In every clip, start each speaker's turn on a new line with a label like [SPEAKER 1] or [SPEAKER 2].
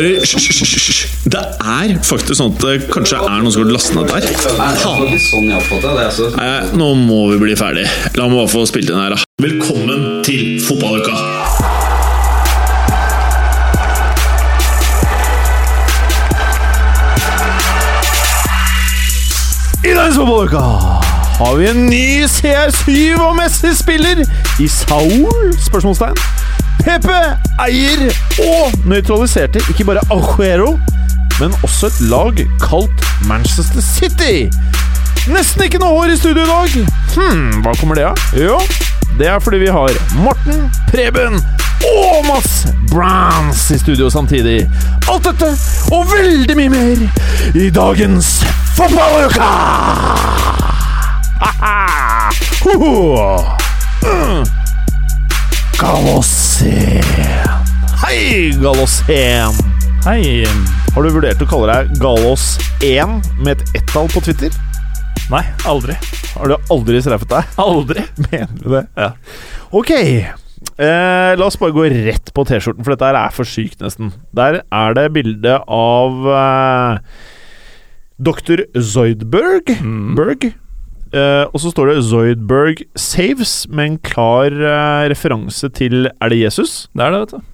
[SPEAKER 1] hører Hysj. Det er faktisk sånn at det kanskje er noen som har lastet ned der.
[SPEAKER 2] sånn. Altså.
[SPEAKER 1] Nei, nå må vi bli ferdig. La meg bare få spilt inn her, da. Velkommen til fotballuka!
[SPEAKER 3] I dagens fotballuka har vi en ny CR7 og Messi-spiller i Saul? Spørsmålstegn. Pepe eier og nøytraliserte ikke bare Aguero, men også et lag kalt Manchester City. Nesten ikke noe hår i studio i dag. Hm, hva kommer det av? Jo, det er fordi vi har Morten, Preben og Mads Browns i studio samtidig. Alt dette og veldig mye mer i dagens Fotballuka! Ha-ha! Galosen. Hei, Galosen.
[SPEAKER 4] Hei.
[SPEAKER 3] Har du vurdert å kalle deg Galos1 med et ett-tall på Twitter?
[SPEAKER 4] Nei, aldri.
[SPEAKER 3] Har du aldri streffet deg?
[SPEAKER 4] Aldri.
[SPEAKER 3] Mener du det?
[SPEAKER 4] Ja.
[SPEAKER 3] Ok. Eh, la oss bare gå rett på T-skjorten, for dette her er for sykt, nesten. Der er det bilde av eh, Dr. Zoidberg.
[SPEAKER 4] Mm.
[SPEAKER 3] Berg. Eh, og så står det Zoidberg saves, med en klar uh, referanse til Er det Jesus?
[SPEAKER 4] Det er det, vet du.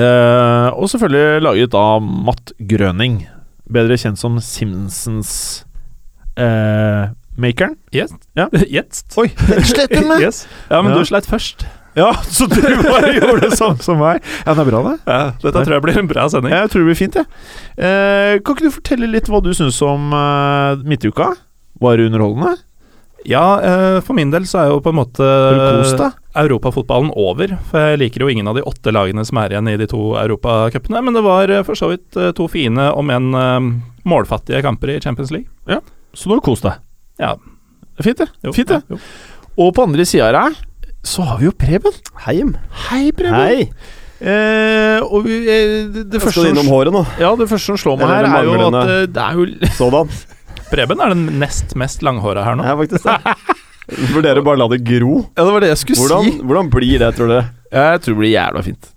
[SPEAKER 3] Uh, og selvfølgelig laget av Matt Grøning, bedre kjent som Simpsons Makeren.
[SPEAKER 4] Yes.
[SPEAKER 3] Ja.
[SPEAKER 4] Yes.
[SPEAKER 3] Oi, den med!
[SPEAKER 4] Yes. Ja, men
[SPEAKER 3] Ja.
[SPEAKER 4] du sleit først.
[SPEAKER 3] Ja, så du bare gjorde det samme som meg? Ja, det er bra, det.
[SPEAKER 4] Ja, dette tror jeg blir en bra sending.
[SPEAKER 3] Jeg tror det blir fint, jeg. Eh, kan ikke du fortelle litt hva du syns om midtuka? Var det underholdende?
[SPEAKER 4] Ja, eh, for min del så er jo på en måte
[SPEAKER 3] du
[SPEAKER 4] europafotballen over. For jeg liker jo ingen av de åtte lagene som er igjen i de to europacupene. Men det var eh, for så vidt eh, to fine, om enn målfattige kamper i Champions League.
[SPEAKER 3] Ja, Så du har kost deg?
[SPEAKER 4] Ja.
[SPEAKER 3] Fint, det.
[SPEAKER 4] Jo,
[SPEAKER 3] Fint, det.
[SPEAKER 4] ja, jo.
[SPEAKER 3] Og på andre sida her så har vi jo Preben.
[SPEAKER 5] Heim.
[SPEAKER 3] Hei, Preben.
[SPEAKER 5] Hei.
[SPEAKER 3] Eh, og vi, eh, det, det, første
[SPEAKER 5] skal innom håret nå.
[SPEAKER 3] ja, det første som slår meg her, er jo at det er jo
[SPEAKER 5] Sådan.
[SPEAKER 4] Preben er den nest mest langhåra her nå.
[SPEAKER 5] Er faktisk det. Vurderer bare å la det gro.
[SPEAKER 3] Ja, det var det jeg skulle
[SPEAKER 5] Hvordan,
[SPEAKER 3] si.
[SPEAKER 5] hvordan blir det, tror dere?
[SPEAKER 3] Jeg tror det blir jævla fint.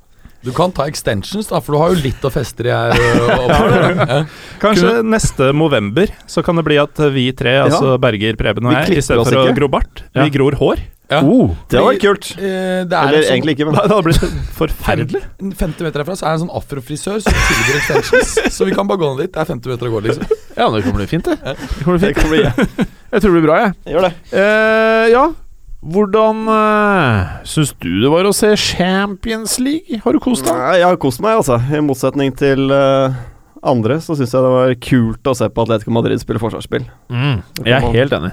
[SPEAKER 2] Du kan ta extensions, da, for du har jo litt å feste de her. ø, oppover. Ja.
[SPEAKER 4] Kanskje neste november så kan det bli at vi tre, altså Berger, Preben og jeg,
[SPEAKER 5] istedenfor
[SPEAKER 4] i å gro bart,
[SPEAKER 3] Ja.
[SPEAKER 4] vi gror hår.
[SPEAKER 2] Ja.
[SPEAKER 3] Oh,
[SPEAKER 5] Det hadde vært kult.
[SPEAKER 2] Eh, Det er
[SPEAKER 5] Eller
[SPEAKER 2] sånn,
[SPEAKER 5] egentlig ikke, men
[SPEAKER 4] Det hadde blitt forferdelig.
[SPEAKER 2] 50 meter herfra så er det en sånn afrofrisør som tilbyr extensions. så vi kan bare gå ned dit. Det er 50 meter å gå, liksom.
[SPEAKER 3] Ja, det kommer bli fint, det. det, kommer bli
[SPEAKER 5] det
[SPEAKER 3] fint.
[SPEAKER 5] kan bli
[SPEAKER 3] Jeg tror det blir bra, jeg.
[SPEAKER 5] Gjør det.
[SPEAKER 3] Eh, ja, hvordan uh, syns du det var å se Champions League? Har du kost deg?
[SPEAKER 5] Nei, jeg har kost meg, altså. I motsetning til uh, andre, så syns jeg det var kult å se på Atletico Madrid spille forsvarsspill.
[SPEAKER 3] Mm, jeg er helt enig.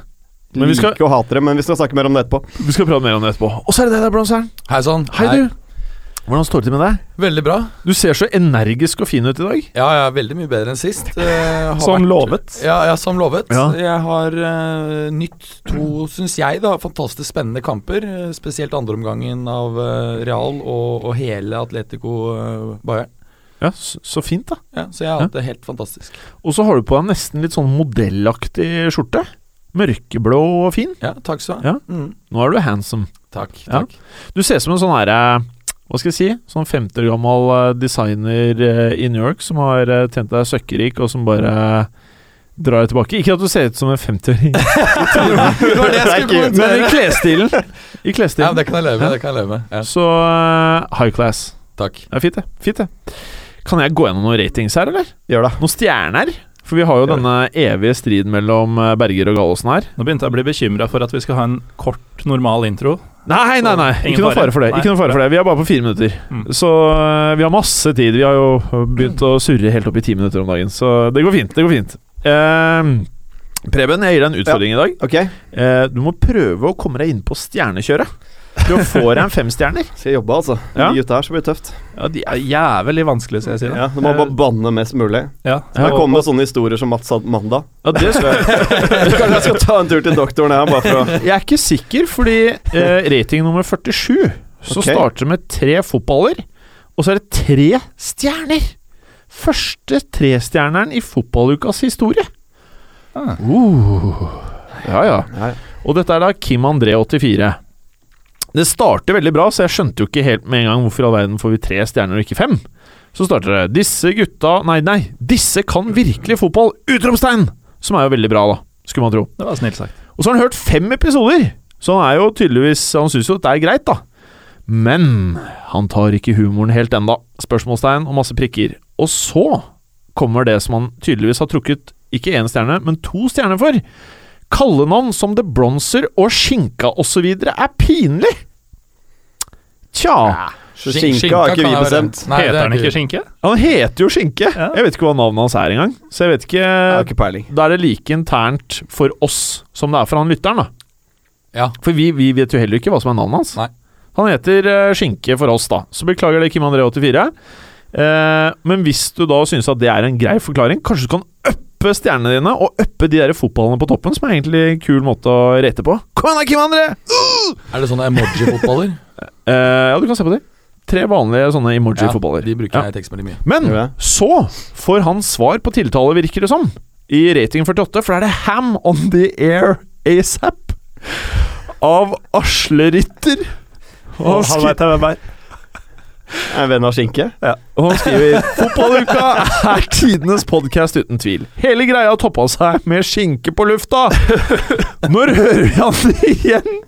[SPEAKER 3] Men vi skal,
[SPEAKER 5] like og hater det, men vi skal snakke mer om det etterpå.
[SPEAKER 3] vi skal prate mer om det etterpå. Og så er det det der, Blomsteren.
[SPEAKER 2] Hei sann.
[SPEAKER 3] Hei, du. Hvordan står det til med deg?
[SPEAKER 2] Veldig bra.
[SPEAKER 3] Du ser så energisk og fin ut i dag.
[SPEAKER 2] Ja, ja, veldig mye bedre enn sist. Eh,
[SPEAKER 4] Som
[SPEAKER 2] vært-
[SPEAKER 4] lovet.
[SPEAKER 2] Ja, ja, som lovet.
[SPEAKER 3] Ja.
[SPEAKER 2] Jeg har uh, nytt to, syns jeg, da, fantastisk spennende kamper. eh, spesielt andreomgangen av uh, Real og, og hele Atletico uh, Bayern.
[SPEAKER 3] Ja, så, så fint, da.
[SPEAKER 2] Ja, så jeg har hatt det helt fantastisk.
[SPEAKER 3] Og så har du på deg nesten litt sånn modellaktig skjorte. Mørkeblå og fin.
[SPEAKER 2] Ja, takk skal du ha.
[SPEAKER 3] Ja.
[SPEAKER 2] Mm,
[SPEAKER 3] Nå er du handsome.
[SPEAKER 2] takk.
[SPEAKER 3] Ja.
[SPEAKER 2] takk.
[SPEAKER 3] Du ser ut som en sånn herre Hva skal jeg si? Sånn 50 år gammel eh, designer eh, i New York som har uh, tjent deg søkkrik, og som bare drar deg tilbake. Ikke at du ser ut som en 50-åring,
[SPEAKER 2] Det var det jeg skulle
[SPEAKER 3] men i klesstilen. I
[SPEAKER 2] Ja, det kan jeg leve med. det kan jeg leve med ja,
[SPEAKER 3] Så eh, high class.
[SPEAKER 2] Takk.
[SPEAKER 3] Det er fint, det. Fint, det. Kan jeg gå gjennom noen ratings her, eller?
[SPEAKER 5] Gjør det.
[SPEAKER 3] Noen stjerner? For vi har jo denne evige striden mellom eh, Berger og Gallosen her.
[SPEAKER 4] Nå begynte jeg å bli bekymra for at vi skal ha en kort, normal intro.
[SPEAKER 3] Nei, nei, nei.
[SPEAKER 4] Ingen
[SPEAKER 3] Ikke noe
[SPEAKER 4] fare.
[SPEAKER 3] for det. Ikke noe fare for det. Vi er bare på fire minutter.
[SPEAKER 4] Mm.
[SPEAKER 3] Så øh, vi har masse tid. Vi har jo begynt å surre helt opp i ti minutter om dagen, så det går fint. Det går fint. Eh, Preben, jeg gir deg en utfordring i dag.
[SPEAKER 5] Ok,
[SPEAKER 3] Eh, du må prøve å komme deg inn på stjernekjøret. For får få deg en femstjerner.
[SPEAKER 5] skal jeg jobbe, altså.
[SPEAKER 3] Ja.
[SPEAKER 5] De gutta her så blir det tøft.
[SPEAKER 4] Ja, De er jævlig vanskelig, skal jeg si.
[SPEAKER 5] Ja, Du må bare banne mest mulig.
[SPEAKER 4] Ja,
[SPEAKER 5] Jeg
[SPEAKER 4] og-
[SPEAKER 5] kommer med sånne historier som Mats hadde mandag.
[SPEAKER 3] Ja, det skal jeg.
[SPEAKER 5] Kanskje jeg skal ta en tur til doktoren her, bare for å
[SPEAKER 3] jeg er ikke sikker, fordi eh, rating nummer 47 så
[SPEAKER 5] Ok.
[SPEAKER 3] starter det med tre fotballer, og så er det tre stjerner. Første trestjerneren i fotballukas historie.
[SPEAKER 4] Ah.
[SPEAKER 3] Uh. Ja, ja. Og dette er da Kim André 84. Det starter veldig bra, så jeg skjønte jo ikke helt med en gang hvorfor i all verden får vi tre stjerner og ikke fem. Så starter det 'Disse gutta Nei, nei. Disse kan virkelig fotball!' Utropstegn! Som er jo veldig bra, da. Skulle man tro.
[SPEAKER 4] Det var snilt sagt.
[SPEAKER 3] Og så har han hørt fem episoder! Så han er jo tydeligvis Han syns jo det er greit, da. Men han tar ikke humoren helt enda. Spørsmålstegn og masse prikker. Og så kommer det som han tydeligvis har trukket ikke én stjerne, men to stjerner for. Kallenavn som The Bronzer og Skinka osv. er pinlig! Tja.
[SPEAKER 5] Så skinka har ikke vi bestemt.
[SPEAKER 2] Nei,
[SPEAKER 4] Heter
[SPEAKER 2] er
[SPEAKER 4] han ikke skinke?
[SPEAKER 3] Han heter jo Skinke.
[SPEAKER 4] Ja.
[SPEAKER 3] Jeg vet ikke hva navnet hans er engang. Så jeg vet ikke
[SPEAKER 5] Jeg ikke peiling.
[SPEAKER 3] Da er det like internt for oss som det er for han lytteren, da.
[SPEAKER 2] Ja.
[SPEAKER 3] For vi, vi vet jo heller ikke hva som er navnet hans.
[SPEAKER 2] Nei.
[SPEAKER 3] Han heter uh, Skinke for oss, da. Så beklager det, Kim André 84. Uh, men hvis du da synes at det er en grei forklaring, kanskje du kan uppe stjernene dine, og uppe de der fotballene på toppen, som er egentlig en kul måte å rate på. Kom igjen da, Kim André!
[SPEAKER 2] Er det sånne emoji-fotballer?
[SPEAKER 3] uh, ja, du kan se på de. Tre vanlige sånne emoji-fotballer.
[SPEAKER 2] Ja, de bruker
[SPEAKER 3] Ja.
[SPEAKER 2] jeg i tekstmelding mye.
[SPEAKER 3] Men så får han svar på tiltale, virker det som, i rating 48, for da er det Ham on the Air ASAP av Asle Ritter. Og han,
[SPEAKER 4] Han
[SPEAKER 3] skri
[SPEAKER 4] vet jeg hvem er.
[SPEAKER 5] Er en venn av skinke?
[SPEAKER 3] og han skriver Fotballuka er tidenes podkast uten tvil. Hele greia toppa seg med skinke på lufta. Når hører vi han igjen?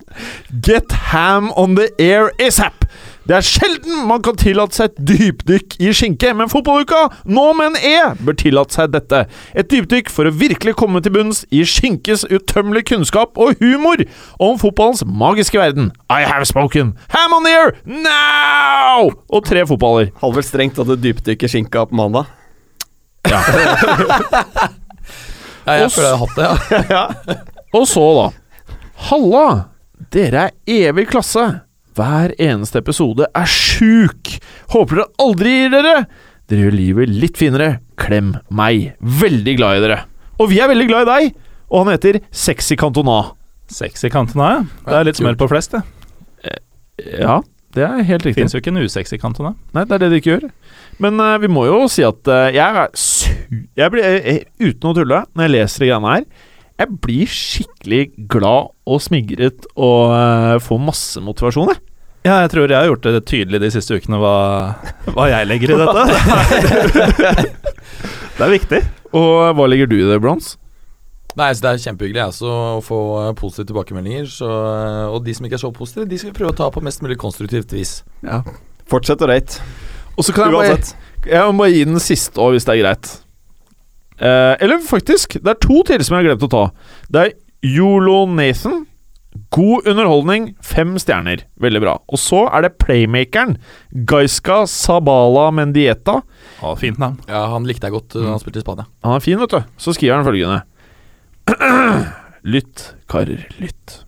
[SPEAKER 3] Get ham on the air ASAP. Det er sjelden man kan tillate seg et dypdykk i skinke, men fotballuka, nå med en E, bør tillate seg dette. Et dypdykk for å virkelig komme til bunns i skinkes utømmelige kunnskap og humor om fotballens magiske verden. I have spoken. Ham on the air now! Og tre fotballer.
[SPEAKER 5] Hadde vel strengt tatt et dypdykk i skinka på mandag.
[SPEAKER 2] Ja, jeg
[SPEAKER 3] Og
[SPEAKER 2] føler jeg har hatt det, ja.
[SPEAKER 3] Og så, da. Halla! Dere er evig klasse. Hver eneste episode er sjuk. Håper dere aldri gir dere. Dere gjør livet litt finere. Klem meg. Veldig glad i dere. Og vi er veldig glad i deg. Og han heter Sexy Cantona.
[SPEAKER 4] Sexy Cantona, ja. Det er litt smør på flest, det.
[SPEAKER 3] Ja, det er helt riktig.
[SPEAKER 4] Fins jo ikke en usexy Cantona.
[SPEAKER 3] Nei, det er det de ikke gjør. Men uh, vi må jo si at uh, jeg er su... Jeg blir, uh, uten å tulle, når jeg leser de greiene her Jeg blir skikkelig glad og smigret og uh, får masse motivasjon, jeg.
[SPEAKER 4] Ja, jeg tror jeg har gjort det tydelig de siste ukene hva, hva jeg legger i dette. det er viktig.
[SPEAKER 3] Og hva legger du i det, Brons?
[SPEAKER 2] Nei, så Det er kjempehyggelig altså, å få eh, positive tilbakemeldinger. Så, eh, og de som ikke er så positive, de skal vi prøve å ta på mest mulig konstruktivt vis.
[SPEAKER 3] Ja.
[SPEAKER 5] Fortsett å rate.
[SPEAKER 3] Og så kan jeg bare, jeg må bare gi den siste òg, hvis det er greit. Eh, eller faktisk, det er to til som jeg har glemt å ta. Det er Yolo Nathan. God underholdning, fem stjerner. Veldig bra. Og så er det playmakeren. Gaiska Sabala Mendieta.
[SPEAKER 4] Ja, fint navn.
[SPEAKER 2] Ja, Han likte jeg godt uh, da han spilte i Spania.
[SPEAKER 3] Han er fin, vet du. Så skriver han følgende. lytt, karer, lytt.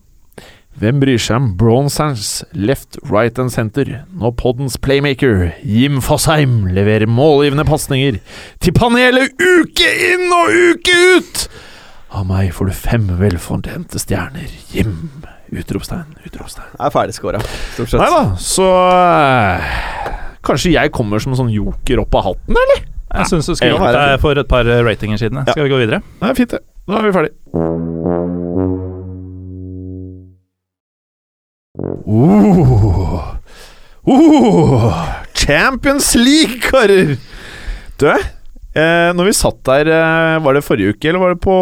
[SPEAKER 3] Hvem bryr seg om Bronzers left, right and center når poddens playmaker, Jim Fosheim, leverer målgivende pasninger til panelet uke inn og uke ut? Av meg får du fem velfortjente stjerner, Jim. Utropstegn, utropstegn.
[SPEAKER 5] Jeg er ferdig ferdigskåra, stort sett.
[SPEAKER 3] Nei da, så eh, Kanskje jeg kommer som en sånn joker opp av hatten, eller?
[SPEAKER 4] Jeg syns du skulle gjort
[SPEAKER 5] det
[SPEAKER 4] for et par ratinger siden.
[SPEAKER 3] Ja.
[SPEAKER 4] Skal vi gå videre?
[SPEAKER 3] Det er fint, det. Da er vi ferdig. Uh. Uh. Champions League, karer! Du, eh, når vi satt der eh, Var det forrige uke, eller var det på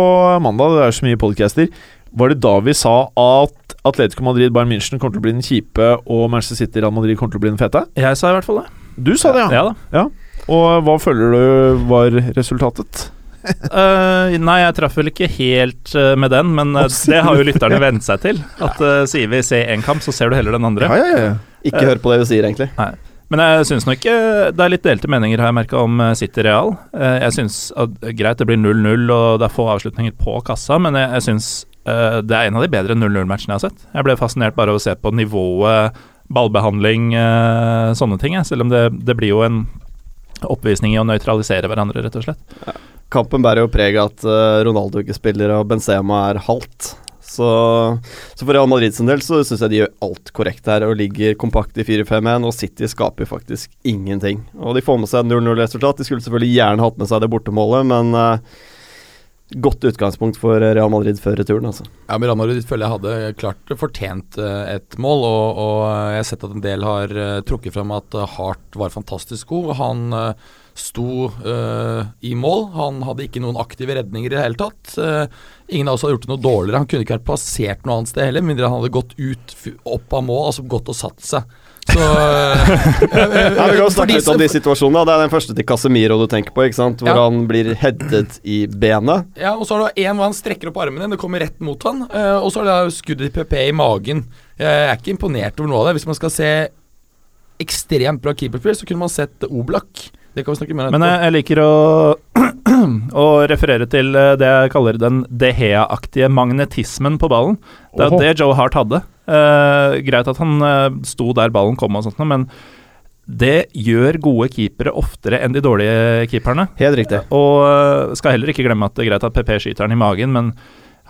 [SPEAKER 3] mandag? Det er så mye podcaster. Var det da vi sa at Atletico Madrid, Bayern München kommer til å bli den kjipe, og Manchester City, Real Madrid kommer til å bli den fete?
[SPEAKER 4] Jeg sa i hvert fall det.
[SPEAKER 3] Du sa det, ja.
[SPEAKER 4] Ja da.
[SPEAKER 3] Og hva føler du var resultatet?
[SPEAKER 4] Eh, nei, jeg traff vel ikke helt uh, med den, men uh, det har jo lytterne vent seg til. At sier vi se én kamp, så ser du heller den andre.
[SPEAKER 3] Ja, ja, ja.
[SPEAKER 5] Ikke hør på det du sier, egentlig.
[SPEAKER 4] Men jeg syns nok det er litt delte meninger, har jeg merka, om City Real. Eh, Jeg syns at greit, det blir 0-0 og det er få avslutninger på kassa, men jeg, jeg syns eh, det er en av de bedre 0-0-matchene jeg har sett. Jeg ble fascinert bare av å se på nivået, ballbehandling, eh, sånne ting. Selv om det, det blir jo en oppvisning i å nøytralisere hverandre, rett og slett.
[SPEAKER 5] Kampen bærer jo preg av at eh, Ronaldo ikke spiller og Benzema er halvt. Så, så for Real Madrid sin del så syns jeg de gjør alt korrekt her og ligger kompakt i 4-5-1, og City skaper faktisk ingenting. Og de får med seg 0-0-resultat. De skulle selvfølgelig gjerne hatt med seg det bortemålet, men uh, godt utgangspunkt for Real Madrid før returen. Altså.
[SPEAKER 2] Ja, men Real Madrid føler jeg hadde klart fortjent eh, et mål, og, og jeg har sett at en del har trukket frem at Hart var fantastisk god. Han eh, sto uh, i mål, han hadde ikke noen aktive redninger i det hele tatt. Uh, ingen av oss hadde gjort det noe dårligere, han kunne ikke vært plassert noe annet sted heller, mindre han hadde gått ut, opp av mål, altså gått og satt seg. Så eh,
[SPEAKER 5] Ja, vi kan snakke litt om de situasjonene. Det er den første til Casemiro du tenker på, hvor
[SPEAKER 2] Ja.
[SPEAKER 5] han blir headet i benet.
[SPEAKER 2] Ja, og så har det en hvor han strekker opp armene, det kommer rett mot han. og så er det skuddet til PP i magen. Jeg er ikke imponert over noe av det. Hvis man skal se ekstremt bra keeperspill, så kunne man sett Oblak. Det kan vi snakke mer om
[SPEAKER 4] Men jeg, jeg liker å, å referere til eh, det jeg kaller den De Hea-aktige magnetismen på ballen. Det er jo det Joe Hart hadde. Eh, greit at han eh, sto der ballen kom og sånt, men det gjør gode keepere oftere enn de dårlige keeperne.
[SPEAKER 5] Helt riktig.
[SPEAKER 4] Og eh, skal heller ikke glemme at det er greit at PP skyter han i magen, men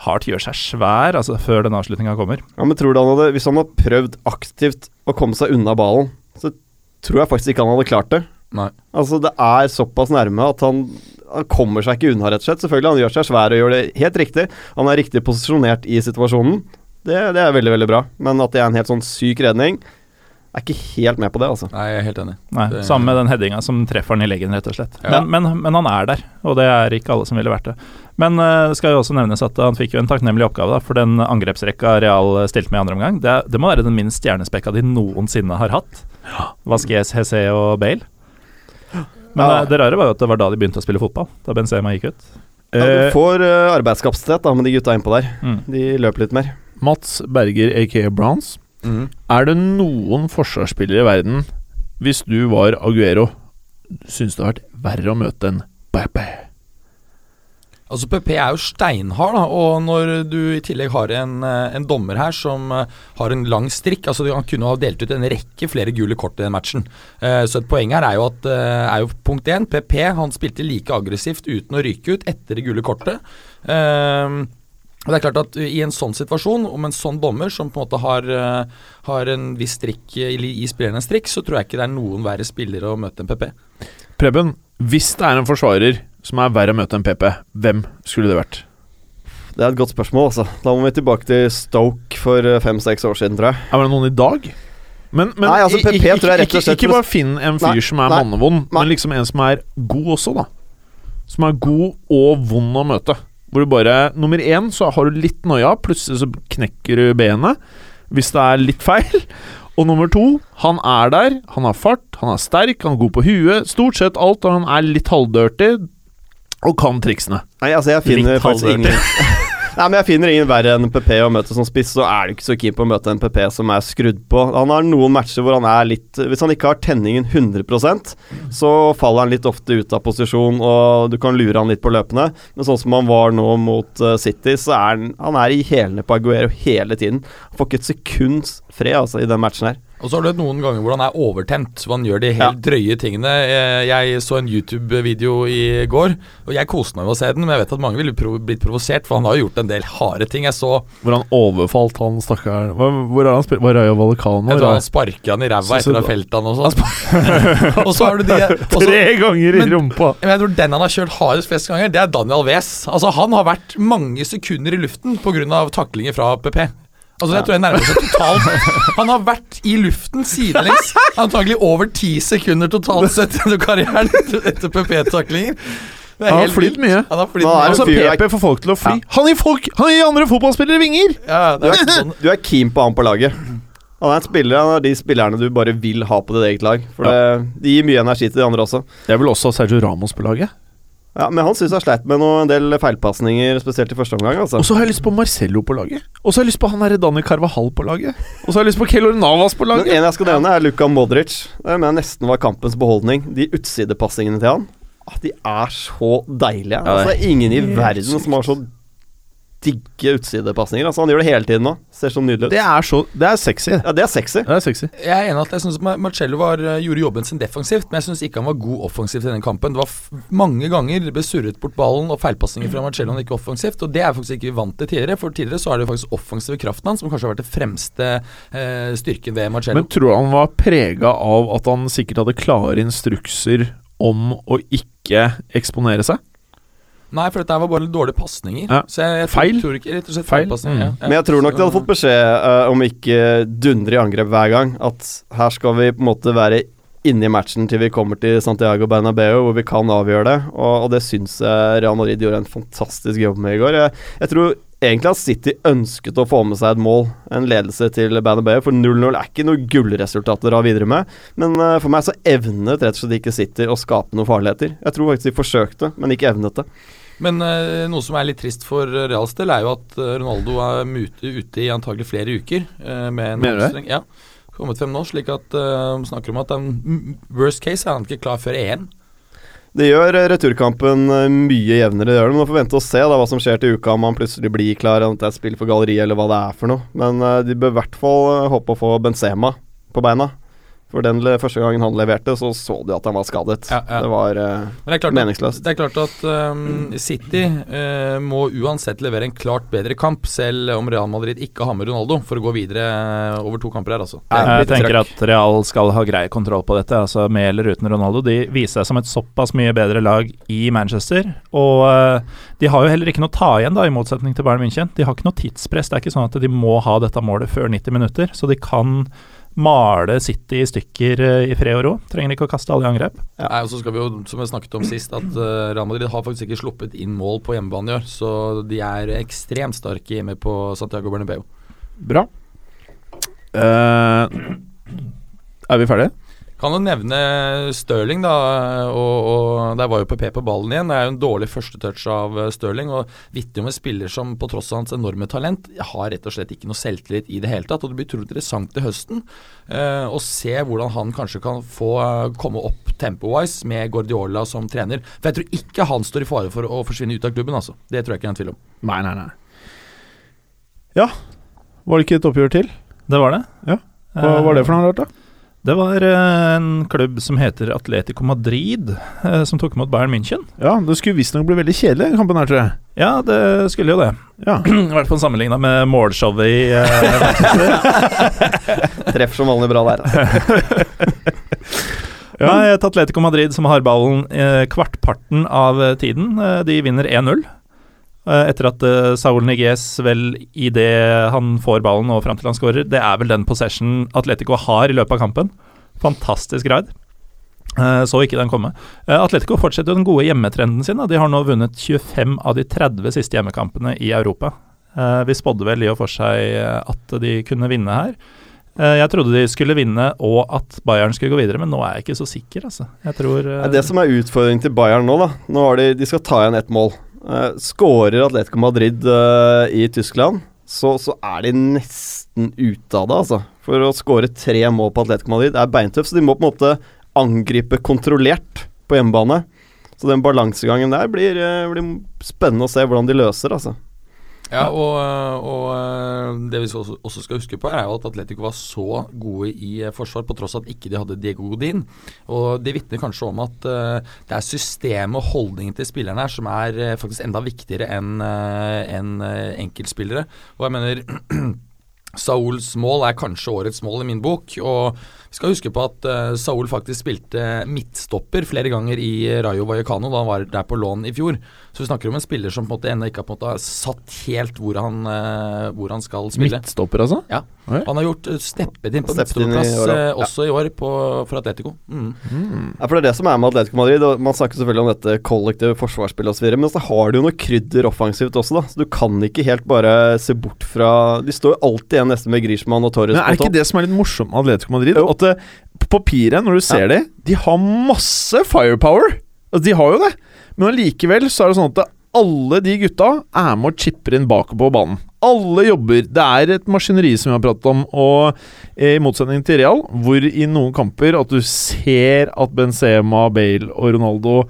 [SPEAKER 4] Hart gjør seg svær altså, før den avslutninga kommer.
[SPEAKER 5] Ja, men tror du han hadde, Hvis han hadde prøvd aktivt å komme seg unna ballen, så tror jeg faktisk ikke han hadde klart det.
[SPEAKER 2] Nei.
[SPEAKER 5] Altså Det er såpass nærme at han, han kommer seg ikke unna, rett og slett. Selvfølgelig, han gjør seg svær og gjør det helt riktig. Han er riktig posisjonert i situasjonen. Det, det er veldig, veldig bra. Men at det er en helt sånn syk redning, er ikke helt med på det, altså.
[SPEAKER 2] Nei, jeg er helt enig.
[SPEAKER 4] Nei,
[SPEAKER 2] Det-
[SPEAKER 4] Samme med den headinga som treffer han i leggen, rett og slett.
[SPEAKER 2] Ja.
[SPEAKER 4] Men, men, men han er der, og det er ikke alle som ville vært det. Men eh, det skal jo også nevnes at han fikk jo en takknemlig oppgave, da, for den angrepsrekka Real stilte med i andre omgang. Det, det må være den minst stjernespekka de noensinne har hatt. Vasques, Hesse og Bale. Men
[SPEAKER 5] Ja.
[SPEAKER 4] eh, det rare var jo at det var da de begynte å spille fotball, da Benzema gikk ut.
[SPEAKER 5] Ja, du
[SPEAKER 3] Eh,
[SPEAKER 5] får uh, arbeidskapasitet da med de gutta innpå der.
[SPEAKER 4] Mm.
[SPEAKER 5] De løper litt mer.
[SPEAKER 3] Mats Berger, aka Browns.
[SPEAKER 2] Mm.
[SPEAKER 3] Er det noen forsvarsspillere i verden, hvis du var Aguero, syns det har vært verre å møte enn Pepe?
[SPEAKER 2] Altså PP er jo steinhard, da, og når du i tillegg har en, eh, en dommer her som eh, har en lang strikk altså Han kunne ha delt ut en rekke flere gule kort i den matchen. Eh, Så et poeng her er jo at eh, er jo punkt én PP han spilte like aggressivt uten å ryke ut etter det gule kortet. Eh, og det er klart at I en sånn situasjon, om en sånn dommer som på en måte har, har en viss strikk i spillernes strikk, så tror jeg ikke det er noen verre spillere å møte enn PP.
[SPEAKER 3] Preben, hvis det er en forsvarer som er verre å møte enn PP, hvem skulle det vært?
[SPEAKER 5] Det er et godt spørsmål, altså. Da må vi tilbake til Stoke for eh, fem-seks år siden, tror jeg.
[SPEAKER 3] Er det noen i dag? Men, men
[SPEAKER 5] Nei, altså, PP
[SPEAKER 3] ikke,
[SPEAKER 5] tror jeg rett og slett-
[SPEAKER 3] ikke bare finn en fyr
[SPEAKER 5] Nei,
[SPEAKER 3] som er
[SPEAKER 5] nei,
[SPEAKER 3] mannevond, men liksom en som er god også, da. Som er god og vond å møte. Hvor du bare Nummer én, så har du litt noia, plutselig så knekker du benet hvis det er litt feil. Og nummer to, han er der, han har fart, han er sterk, han er god på huet. Stort sett alt, og han er litt halvdirty og kan triksene.
[SPEAKER 5] Nei, altså jeg finner
[SPEAKER 4] Litt
[SPEAKER 5] faktisk ingen Nei, men jeg finner ingen verre enn PP å møte som spiss, så er du ikke så keen på å møte en PP som er skrudd på. Han har noen matcher hvor han er litt Hvis han ikke har tenningen 100 så faller han litt ofte ut av posisjon, og du kan lure han litt på løpende. Men sånn som han var nå mot uh, City, så er han, han er i hælene på Aguero hele tiden. Han får ikke et sekunds fred altså, i den matchen her.
[SPEAKER 2] Og så har du noen ganger hvor han er overtent, hvor han gjør de helt drøye tingene. Eh, Jeg så en YouTube-video i går, og jeg koste meg med å se den, men jeg vet at mange ville prov blitt provosert, for han har jo gjort en del harde ting. Jeg så
[SPEAKER 3] Hvor han overfalt han stakkaren Hvor hvor er han spilt? Var Rayo Vallecano?
[SPEAKER 2] jeg tror han sparka han i ræva etter å ha felt han og sånn. og så har du de også,
[SPEAKER 3] Tre ganger i
[SPEAKER 2] Men-
[SPEAKER 3] rumpa!
[SPEAKER 2] Men jeg tror den han har kjørt hardest flest ganger, det er Daniel Wes. Altså Han har vært mange sekunder i luften pga. taklinger fra PP. Altså Jeg tror jeg nærmer seg totalt Han har vært i luften sidelengs antagelig over ti sekunder totalt sett gjennom karrieren etter, PP-taklinger. Er
[SPEAKER 3] Han har
[SPEAKER 2] helt
[SPEAKER 3] flydd mye.
[SPEAKER 2] Han har
[SPEAKER 5] flytt er
[SPEAKER 2] mye.
[SPEAKER 3] Altså, PP får folk til å fly. Han gir folk Han gir andre fotballspillere vinger!
[SPEAKER 2] Ja, det er sånn.
[SPEAKER 5] Du er keen på han på laget. Han er en spiller, han er de spillerne du bare vil ha på ditt eget lag. For det, de gir mye energi til de andre også.
[SPEAKER 3] Jeg vil også ha Sergio Ramos på laget.
[SPEAKER 5] Ja, Men han syns han sleit med noen en del feilpasninger, spesielt i første omgang. altså
[SPEAKER 3] Og så har jeg lyst på Marcello på laget. Og så har jeg lyst på han derre Dani Carvahal på laget. Og så har jeg lyst på Kelor Navas på laget.
[SPEAKER 5] Men en jeg skal nevne, er Luka Modric. Det mener jeg nesten var kampens beholdning. De utsidepassingene til han, ah, de er så deilige.
[SPEAKER 3] Ja, det er
[SPEAKER 5] altså, ingen i verden som har så digge utsidepasninger. Altså, han gjør det hele tiden nå. Ser så nydelig ut.
[SPEAKER 3] Det er så Det er sexy.
[SPEAKER 5] ja, det er sexy.
[SPEAKER 3] Det er sexy.
[SPEAKER 2] Jeg er enig at jeg synes Marcello var, eh, gjorde jobben sin defensivt, men jeg syns ikke han var god offensivt i den kampen. Det var f mange ganger det ble surret bort ballen og feilpasninger fra Marcello, han ikke offensivt. Og det er faktisk ikke vi vant til tidligere, for tidligere så er det faktisk offensive kraften hans som kanskje har vært det fremste eh, styrken ved Marcello.
[SPEAKER 3] Men tror du han var prega av at han sikkert hadde klare instrukser om å ikke eksponere seg?
[SPEAKER 2] Nei, for dette var bare dårlige pasninger.
[SPEAKER 3] Ja.
[SPEAKER 2] Så jeg, jeg
[SPEAKER 3] Feil.
[SPEAKER 2] tror ikke Rett og slett
[SPEAKER 3] Feil.
[SPEAKER 2] feil
[SPEAKER 3] Mm.
[SPEAKER 2] Ja, ja.
[SPEAKER 5] Men jeg tror nok de hadde fått beskjed uh, om ikke dundre i angrep hver gang. At her skal vi på en måte være inne i matchen til vi kommer til Santiago Bernabeu, hvor vi kan avgjøre det. Og, og det syns jeg Real Madrid gjorde en fantastisk jobb med i går. Jeg, jeg tror egentlig at City ønsket å få med seg et mål, en ledelse til Bernabeu, for 0-0 er ikke noe gullresultat å dra videre med. Men uh, for meg så evnet rett og slett ikke City å skape noen farligheter. Jeg tror faktisk de forsøkte, men ikke evnet det.
[SPEAKER 2] Men uh, noe som er litt trist for Reals del, er jo at eh, Ronaldo er mute, ute i antagelig flere uker. Uh, med en
[SPEAKER 3] Mener du det?
[SPEAKER 2] Ja. Kommet frem nå, slik at uh, snakker om at mm, worst case er han ikke klar før EM.
[SPEAKER 5] Det gjør returkampen mye jevnere, det gjør det. Nå får vente og se da hva som skjer til uka, om han plutselig blir klar, om det er et spill for galleriet eller hva det er for noe. Men uh, de bør i hvert fall håpe å få Benzema på beina. For den første gangen han leverte, så så du at han var skadet.
[SPEAKER 2] Ja, ja.
[SPEAKER 5] Det var uh,
[SPEAKER 2] Men det klart
[SPEAKER 5] meningsløst.
[SPEAKER 2] Det er klart at um, City uh, må uansett levere en klart bedre kamp, selv om Real Madrid ikke har med Ronaldo, for å gå videre eh, over to kamper her, altså. Er
[SPEAKER 4] Jeg tenker
[SPEAKER 2] trakk.
[SPEAKER 4] at Real skal ha grei kontroll på dette, altså med eller uten Ronaldo. De viser seg som et såpass mye bedre lag i Manchester. Og uh, de har jo heller ikke noe å ta igjen, da, i motsetning til Bayern München. De har ikke noe tidspress. Det er ikke sånn at de må ha dette målet før 90 minutter, så de kan male City i stykker eh, i fred og ro. Trenger ikke å kaste alle i angrep.
[SPEAKER 2] Nei, og så skal vi jo, som jeg snakket om sist, at uh, Real Madrid har faktisk ikke sluppet inn mål på hjemmebane i år. Så de er ekstremt sterke hjemme på Santiago Bernabeu.
[SPEAKER 3] Bra. Uh, er vi ferdige?
[SPEAKER 2] Kan jo nevne Stirling, da. Og, og Der var jo PP på ballen igjen. Det er jo en dårlig førstetouch av eh, Stirling. Og vitner om en spiller som på tross av hans enorme talent har rett og slett ikke noe selvtillit i det hele tatt. Og det blir utrolig interessant til høsten eh, å se hvordan han kanskje kan få eh, komme opp tempo-wise med Guardiola som trener. For jeg tror ikke han står i fare for å forsvinne ut av klubben, altså. Det tror jeg ikke er en tvil om.
[SPEAKER 3] Nei, nei, nei. Ja. Var det ikke et oppgjør til?
[SPEAKER 4] Det var det.
[SPEAKER 3] Ja. Hva var det for noe rart, da?
[SPEAKER 4] Det var eh, en klubb som heter Atletico Madrid, eh, som tok imot Bayern München.
[SPEAKER 3] Ja, Det skulle visstnok bli veldig kjedelig, den kampen her, tror jeg.
[SPEAKER 4] Ja, det skulle jo det.
[SPEAKER 3] Ja.
[SPEAKER 4] I hvert fall sammenligna med målshowet i Treff
[SPEAKER 5] Treffer som vanlig bra der.
[SPEAKER 3] Ja.
[SPEAKER 4] Nei, et Atletico Madrid som har ballen eh, kvartparten av eh, tiden. Eh, de vinner 1-0. Eh, etter at eh, Saul Niguez vel idet han får ballen og fram til han skårer Det er vel den possession Atletico har i løpet av kampen. Fantastisk ride. Eh, så ikke den komme. Atletico fortsetter jo den gode hjemmetrenden sin. De har nå vunnet 25 av de 30 siste hjemmekampene i Europa. Vi spådde vel i og for seg at de kunne vinne her. Jeg trodde de skulle vinne og at Bayern skulle gå videre, men nå er jeg ikke så sikker, altså. Jeg tror
[SPEAKER 5] Det det som er utfordringen til Bayern nå, da. Nå har de, de skal ta igjen ett mål. Uh, Skårer Atletico Madrid uh, i Tyskland, så, så er de nesten ute av det, altså. For å skåre tre mål på Atletico Madrid er beintøft, så de må på en måte angripe kontrollert på hjemmebane. Så den balansegangen der blir, uh, blir spennende å se hvordan de løser, altså.
[SPEAKER 2] Ja, og, og det vi også, skal huske på, er jo at Atletico var så gode i eh, forsvar, på tross av at ikke de hadde Diego Godin. Og det vitner kanskje om at eh, det er systemet og holdningen til spillerne her som er eh, faktisk enda viktigere enn en eh, enkeltspillere. Og jeg mener Sauls mål er kanskje årets mål i min bok. Og vi skal huske på at uh, Saul faktisk spilte midtstopper flere ganger i Rayo Vallecano da han var der på lån i fjor. Så vi snakker om en spiller som på en måte ennå ikke har på en måte satt helt hvor han, uh, hvor han skal spille.
[SPEAKER 3] Midtstopper, altså?
[SPEAKER 2] Ja.
[SPEAKER 3] Okay.
[SPEAKER 2] Han har gjort uh, steppet inn på midtstopperplass
[SPEAKER 5] år, ja.
[SPEAKER 2] eh, også i år på, for Atletico. Mm.
[SPEAKER 5] Ja, for det er det som er med Atletico Madrid. og Man snakker selvfølgelig om dette kollektive forsvarsspillet osv., men så har du jo noe krydder offensivt også, da. Så du kan ikke helt bare se bort fra De står jo alltid igjen nesten med Griezmann og Torres
[SPEAKER 3] Men er det ikke det som er litt morsomt med Atletico Madrid?
[SPEAKER 5] Jo.
[SPEAKER 3] At på papiret, når du ser det, de har masse firepower. Altså, de har jo det. Men allikevel så er det sånn at alle de gutta er med og chipper inn bak på banen. Alle jobber. Det er et maskineri som vi har pratet om, og i motsetning til Real, hvor i noen kamper at du ser at Benzema, Bale og Ronaldo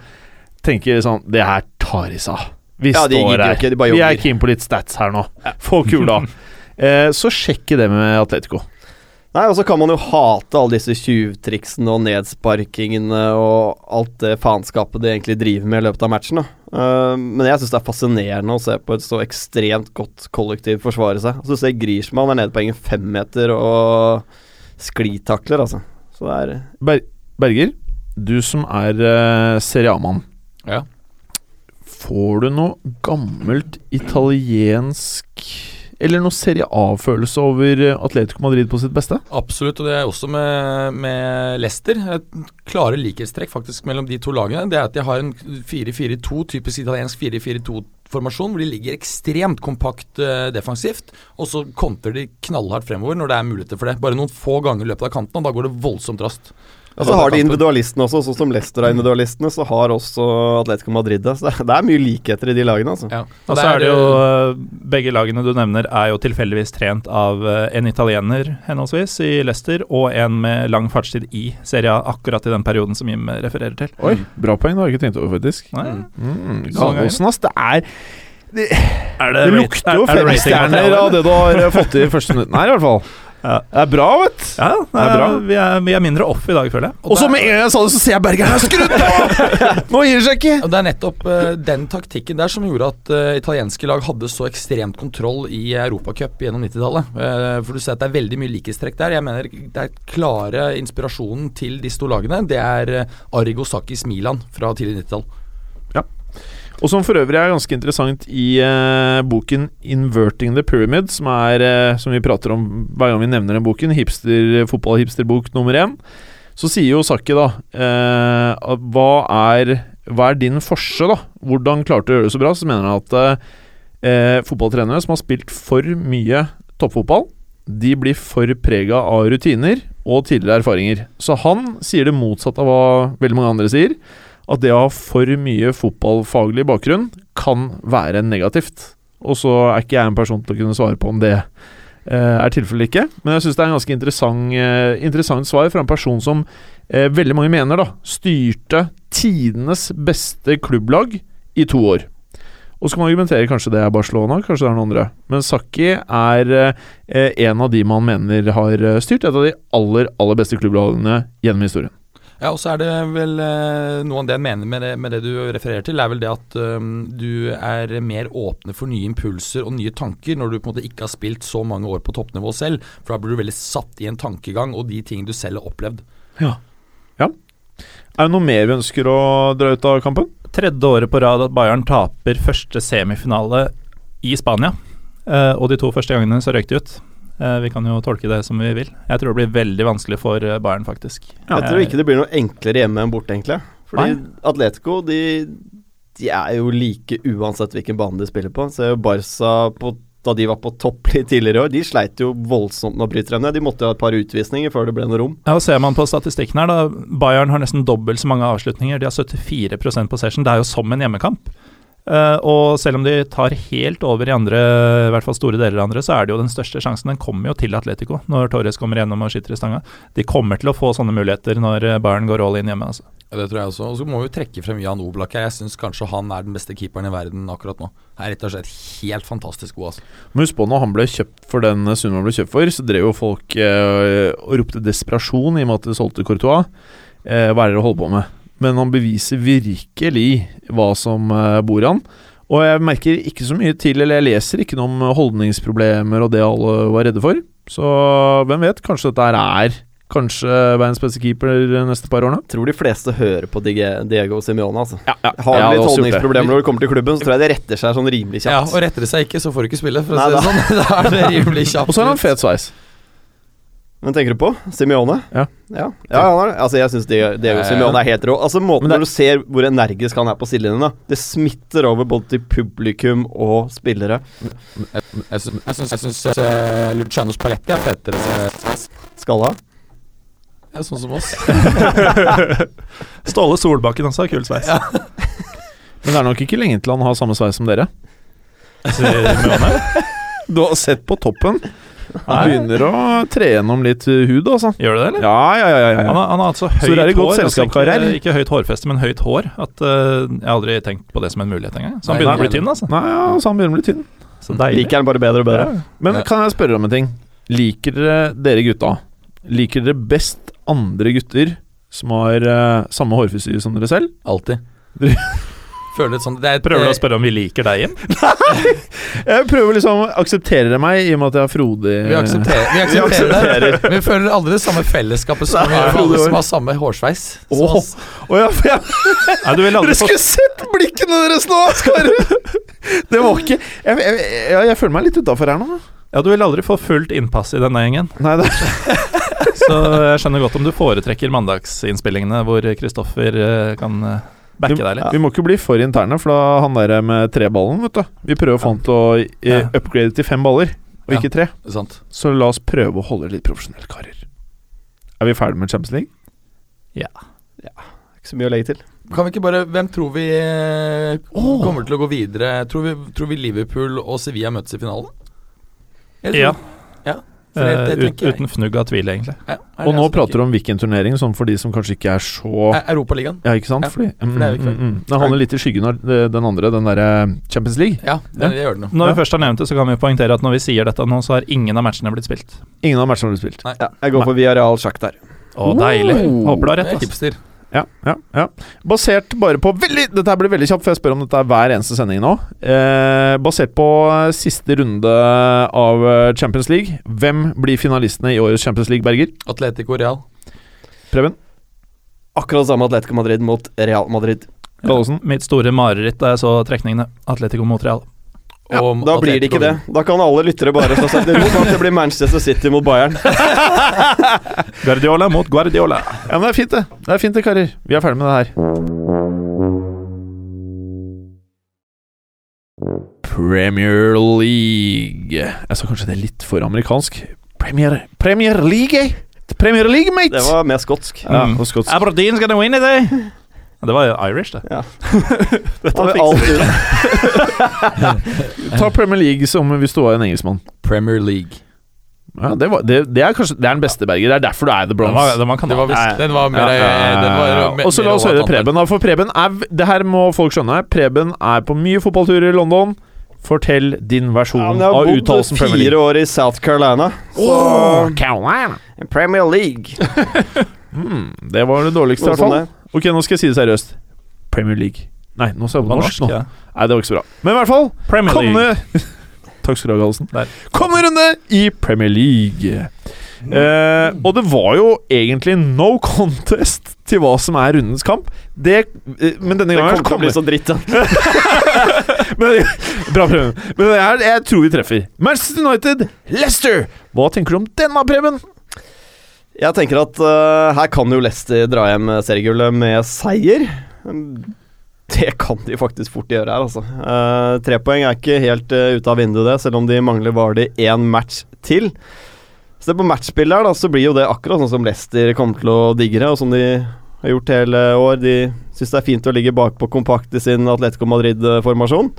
[SPEAKER 3] tenker sånn Det her tar i seg. Vi
[SPEAKER 5] Ja, de
[SPEAKER 3] står her.
[SPEAKER 5] ikke, de
[SPEAKER 3] vi er keen på litt stats her nå. Få kula. eh, så sjekk det med Atletico.
[SPEAKER 5] Nei, og så kan man jo hate alle disse tjuvtriksene og nedsparkingene og alt det faenskapet de egentlig driver med i løpet av matchen. Da. Uh, men jeg syns det er fascinerende å se på et så ekstremt godt kollektiv forsvare seg. Og så ser Griezmann er nede på egen femmeter og sklitakler, altså. Så det er
[SPEAKER 3] Ber Berger, du som er uh, Serie A-mann.
[SPEAKER 2] Ja.
[SPEAKER 3] Får du noe gammelt italiensk Eller noe Serie A-følelse over eh, Atletico Madrid på sitt beste?
[SPEAKER 2] Absolutt, og det er også med, med Leicester. Et klare likhetstrekk faktisk mellom de to lagene. Det er at de har en 4-4-2, typisk italiensk 4-4-2-formasjon, hvor de ligger ekstremt kompakt uh, defensivt, og så kontrer de knallhardt fremover når det er muligheter for det. Bare noen få ganger i løpet av kanten, og da går det voldsomt raskt.
[SPEAKER 5] Og så har de individualistene også, sånn som Leicester har individualistene, så har også Atletico Madrid det. Så det er- det er mye likheter i de lagene, altså.
[SPEAKER 2] Ja.
[SPEAKER 4] Og så er det jo eh, Begge lagene du nevner, er jo tilfeldigvis trent av eh, en italiener henholdsvis i Leicester, og en med lang fartstid i Serie A, akkurat i den perioden som Jim refererer til.
[SPEAKER 3] Oi, bra poeng. Det har jeg ikke tenkt over, faktisk.
[SPEAKER 4] Nei.
[SPEAKER 3] Mm,
[SPEAKER 4] Så
[SPEAKER 3] ass. Det er Det, det lukter jo femstjerner av det du har fått til i første minutten her, i hvert fall.
[SPEAKER 4] Ja.
[SPEAKER 3] Det er bra, vet du.
[SPEAKER 4] Ja,
[SPEAKER 3] Det er bra.
[SPEAKER 4] Vi, er, vi er mindre off i dag, føler jeg.
[SPEAKER 3] Og så med en gang jeg sa det, så ser jeg Berger her skrudd av! Nå gir det seg ikke.
[SPEAKER 2] Og Det er nettopp uh, den taktikken der som gjorde at uh, italienske lag hadde så ekstremt kontroll i Europacup gjennom 90-tallet. Uh, for du ser at det er veldig mye likhetstrekk der. Jeg mener det er klare inspirasjonen til disse to lagene. Det er eh, Arrigo Sakis Milan fra tidlig 90-tall.
[SPEAKER 3] Og som for øvrig er ganske interessant i eh, boken 'Inverting the Pyramid', som er eh, Som vi prater om hver gang vi nevner den boken, hipster, fotball-hipsterbok nummer én, så sier jo Sakki da eh, hva er Hva er din forse, da? Hvordan klarte du å gjøre det så bra? Så mener han at eh, fotballtrenere som har spilt for mye toppfotball, de blir for prega av rutiner og tidligere erfaringer. Så han sier det motsatte av hva veldig mange andre sier at det å ha for mye fotballfaglig bakgrunn kan være negativt. Og så er ikke jeg en person til å kunne svare på om det eh, er tilfellet ikke. Men jeg syns det er en ganske interessant, eh, interessant svar fra en person som eh, veldig mange mener da styrte tidenes beste klubblag i to år. Og så kan man argumentere kanskje det er Barcelona, kanskje det er noen andre. Men Sakki er eh, en av de man mener har eh, styrt et av de aller, aller beste klubblagene gjennom historien.
[SPEAKER 2] Ja, og så er det vel eh, noe av det jeg mener med det, med det du refererer til, er vel det at um, du er mer åpne for nye impulser og nye tanker når du på en måte ikke har spilt så mange år på toppnivå selv. For da blir du veldig satt i en tankegang og de tingene du selv har opplevd.
[SPEAKER 3] Ja. ja. Er det noe mer vi ønsker å dra ut av kampen?
[SPEAKER 4] Tredje året på rad at Bayern taper første semifinale i Spania. Eh, og de to første gangene så røyk de ut. Eh, vi kan jo tolke det som vi vil. Jeg tror det blir veldig vanskelig for eh, Bayern, faktisk.
[SPEAKER 5] Jeg tror ikke det blir noe enklere hjemme enn borte, egentlig. Fordi Atletico, de, de er jo like uansett hvilken bane de spiller på. Så Barca på, da de var på topp litt tidligere i år, de sleit jo voldsomt med å bryte dem ned. De måtte jo ha et par utvisninger før det ble noe rom.
[SPEAKER 4] Ja, og Ser man på statistikken her, da. Bayern har nesten dobbelt så mange avslutninger. De har 74% possession. Det er jo som en hjemmekamp. Eh, og selv om de tar helt over i andre, i hvert fall store deler av andre, så er det jo den største sjansen. Den kommer jo til Atletico når Torres kommer gjennom og skyter i stanga. De kommer til å få sånne muligheter når eh, Bayern går all in hjemme. Altså.
[SPEAKER 2] Ja, det tror jeg også. Og så må vi jo trekke frem Jan Oblak her. Jeg syns kanskje han er den beste keeperen i verden akkurat nå. Er rett og slett helt fantastisk god, altså.
[SPEAKER 3] Men husk på når han ble kjøpt for den summen han ble kjøpt for, så drev jo folk eh, og ropte desperasjon i og med at de solgte Courtois. Eh, hva er det dere holder på med? Men han beviser virkelig hva som eh, bor i han. Og jeg merker ikke så mye til, eller jeg leser ikke noe om holdningsproblemer og det alle var redde for. Så hvem vet, kanskje dette her er kanskje verdens beste keeper de neste par årene?
[SPEAKER 5] Tror de fleste hører på Diego Simione, altså.
[SPEAKER 3] Ja, ja.
[SPEAKER 5] Har de
[SPEAKER 3] hadde
[SPEAKER 5] litt holdningsproblemer når du kommer til klubben, så tror jeg det retter seg sånn rimelig
[SPEAKER 2] Ja, og retter det seg ikke, så får du ikke spille, for å
[SPEAKER 5] Nei,
[SPEAKER 2] si det sånn. Da er det rimelig kjapt.
[SPEAKER 3] Og så har han fet sveis.
[SPEAKER 5] Hvem tenker du på? Simione?
[SPEAKER 3] Ja.
[SPEAKER 5] Ja, ja han er, altså jeg syns Diego,
[SPEAKER 2] Ja, ja, ja.
[SPEAKER 5] Simione er helt rå. Altså Måten
[SPEAKER 3] det-
[SPEAKER 5] når du ser hvor energisk han er på sidelinjen. Det smitter over både til publikum og spillere.
[SPEAKER 2] Jeg syns, jeg syns, jeg syns uh, Luciano Spalletti er fetere.
[SPEAKER 5] Skalla.
[SPEAKER 2] Ja, sånn som oss.
[SPEAKER 4] Ståle Solbakken også har kul sveis.
[SPEAKER 3] Men det er nok ikke lenge til han har samme sveis som dere.
[SPEAKER 4] Simeone.
[SPEAKER 3] Du har sett på toppen. Han begynner å tre gjennom litt uh, hud, altså.
[SPEAKER 4] Gjør det det, eller?
[SPEAKER 3] Ja, ja, ja. ja,
[SPEAKER 4] Han har, han har altså høyt
[SPEAKER 3] godt
[SPEAKER 4] hår.
[SPEAKER 3] selskap,
[SPEAKER 4] altså ikke, ikke høyt hårfeste, men høyt hår. At, uh, jeg har aldri tenkt på det som en mulighet engang. Så han
[SPEAKER 2] Nei,
[SPEAKER 4] begynner å bli tynn, altså.
[SPEAKER 3] Nei, ja, så han begynner å bli tynn.
[SPEAKER 4] Så deilig.
[SPEAKER 5] Liker han bare bedre og bedre.
[SPEAKER 3] Men
[SPEAKER 2] Ja.
[SPEAKER 3] kan jeg spørre om en ting? Liker dere dere gutta Liker dere best andre gutter som har uh, samme hårfrisyre som dere selv?
[SPEAKER 2] Alltid. føler litt sånn det er et,
[SPEAKER 4] Prøver du
[SPEAKER 2] eh,
[SPEAKER 4] å spørre om vi liker deg, Jim?
[SPEAKER 3] Jeg prøver liksom å akseptere meg i og med at jeg har Frode
[SPEAKER 2] Vi aksepterer, vi aksepterer det, men vi føler aldri det samme fellesskapet som vi
[SPEAKER 3] Nei,
[SPEAKER 2] alle som har samme hårsveis. Åh,
[SPEAKER 3] Åh. oh, ja, for jeg,
[SPEAKER 4] Nei, du vil aldri
[SPEAKER 3] Dere skulle sett blikkene deres nå! Skare! Det var ikke Jeg, jeg, jeg, jeg føler meg litt utafor her nå.
[SPEAKER 4] Ja, du vil aldri få fullt innpass i denne gjengen.
[SPEAKER 3] Nei, det,
[SPEAKER 4] Så jeg skjønner godt om du foretrekker mandagsinnspillingene hvor Kristoffer eh, kan eh, backe deg litt.
[SPEAKER 3] Vi må ikke bli for interne, for da han der med treballen, vet du Vi prøver å få han til å eh,
[SPEAKER 4] Ja.
[SPEAKER 3] upgrade til fem baller, og
[SPEAKER 2] Ja.
[SPEAKER 3] ikke tre.
[SPEAKER 2] sant.
[SPEAKER 3] Så la oss prøve å holde litt profesjonelle karer. Er vi ferdige med Champions League?
[SPEAKER 5] Ikke så mye å legge til.
[SPEAKER 2] Kan vi ikke bare Hvem tror vi eh, kommer til å gå videre? Tror vi, tror vi Liverpool og Sevilla møtes i finalen?
[SPEAKER 4] Ja.
[SPEAKER 2] ja. Det, det
[SPEAKER 4] Eh, ut, uten fnugg av tvil, egentlig.
[SPEAKER 2] Ja,
[SPEAKER 3] Og nå
[SPEAKER 2] jeg
[SPEAKER 3] prater du om hvilken turnering, sånn for de som kanskje ikke er så
[SPEAKER 2] Eh, Europaligaen.
[SPEAKER 3] Ja, ikke sant?
[SPEAKER 2] Ja,
[SPEAKER 3] Fordi, mm,
[SPEAKER 2] for det er
[SPEAKER 3] mm, mm. det holder litt i skyggen av eh, den andre, den derre Champions League.
[SPEAKER 2] Ja, det, det gjør det nå.
[SPEAKER 4] Når
[SPEAKER 3] Ja.
[SPEAKER 4] vi først har nevnt det, så kan vi poengtere at når vi sier dette nå, så har ingen av matchene blitt spilt.
[SPEAKER 3] Ingen av matchene har blitt spilt.
[SPEAKER 5] Ja, jeg går for Villarreal der
[SPEAKER 4] Å, deilig. Håper du har rett. Altså.
[SPEAKER 2] hipster.
[SPEAKER 3] Ja, ja, ja. Basert bare på veldig Dette her blir veldig kjapt, for jeg spør om dette er hver eneste sending nå. Eh, basert på eh, siste runde av eh, Champions League, hvem blir finalistene i årets Champions League, Berger?
[SPEAKER 2] Atletico Real.
[SPEAKER 3] Preben?
[SPEAKER 5] Akkurat samme Atletico Madrid mot Real Madrid.
[SPEAKER 3] Gallosen?
[SPEAKER 4] Mitt store mareritt da jeg så trekningene. Atletico mot Real.
[SPEAKER 5] Ja,
[SPEAKER 2] Og
[SPEAKER 5] da blir det ikke det. Da kan alle lyttere bare slå seg til ro at det blir Manchester City mot Bayern.
[SPEAKER 4] Guardiola mot Guardiola.
[SPEAKER 3] Ja, men det er fint, det. Det er fint det, karer. Vi er ferdig med det her. Premier League Jeg sa kanskje det er litt for amerikansk. Premier, Premier League, eh? Premier League, mate!
[SPEAKER 5] Det var mer skotsk.
[SPEAKER 3] ja,
[SPEAKER 4] Mm.
[SPEAKER 3] skotsk.
[SPEAKER 4] Aberdeen skal vinne, det! Det var Irish, det.
[SPEAKER 5] Ja.
[SPEAKER 4] Dette fikser
[SPEAKER 5] alt
[SPEAKER 4] vi.
[SPEAKER 3] Ta Premier League som hvis du var en engelskmann.
[SPEAKER 2] Premier League.
[SPEAKER 3] Ja, det, var, det, det er kanskje Det er den beste, Berger. Det er derfor du er The
[SPEAKER 4] Den var, den var
[SPEAKER 2] visst, den var mer
[SPEAKER 3] Ja, ja, Og så la oss høre Preben. da, For Preben er Det her må folk skjønne. Preben er på mye fotballturer i London. Fortell din versjon
[SPEAKER 5] Ja, uttalelsen jeg
[SPEAKER 3] av
[SPEAKER 5] har bodd
[SPEAKER 3] Premier
[SPEAKER 5] fire år i South Carolina.
[SPEAKER 3] Oh, Carolina.
[SPEAKER 5] Premier League.
[SPEAKER 3] mm, det var det dårligste, i hvert fall. Ok, nå skal jeg si det seriøst. Premier League. Nei, nå sa jeg
[SPEAKER 4] På norsk,
[SPEAKER 3] nå.
[SPEAKER 4] ja.
[SPEAKER 3] Nei, det var ikke så bra. Men i hvert fall
[SPEAKER 4] Premier League.
[SPEAKER 3] Takk skal du ha, Gallosen. Kommende runde i Premier League. Eh, og det var jo egentlig no contest til hva som er rundens kamp. Det, eh, men denne gangen Det
[SPEAKER 5] kommer til å bli så dritt. da.
[SPEAKER 3] men, Bra, Preben. Men jeg, jeg tror vi treffer. Manchester United, Leicester. Hva tenker du om denne, Preben?
[SPEAKER 5] Jeg tenker at uh, her kan jo Leicester dra hjem seriegullet med seier. Det kan de faktisk fort gjøre her, altså. Uh, tre poeng er ikke helt uh, ute av vinduet, det, selv om de mangler var det én match til. Se på matchspillet her, da, så blir jo det akkurat sånn som Leicester kommer til å digge det, og som de har gjort hele år. De syns det er fint å ligge bakpå kompakt i sin Atletico Madrid-formasjon.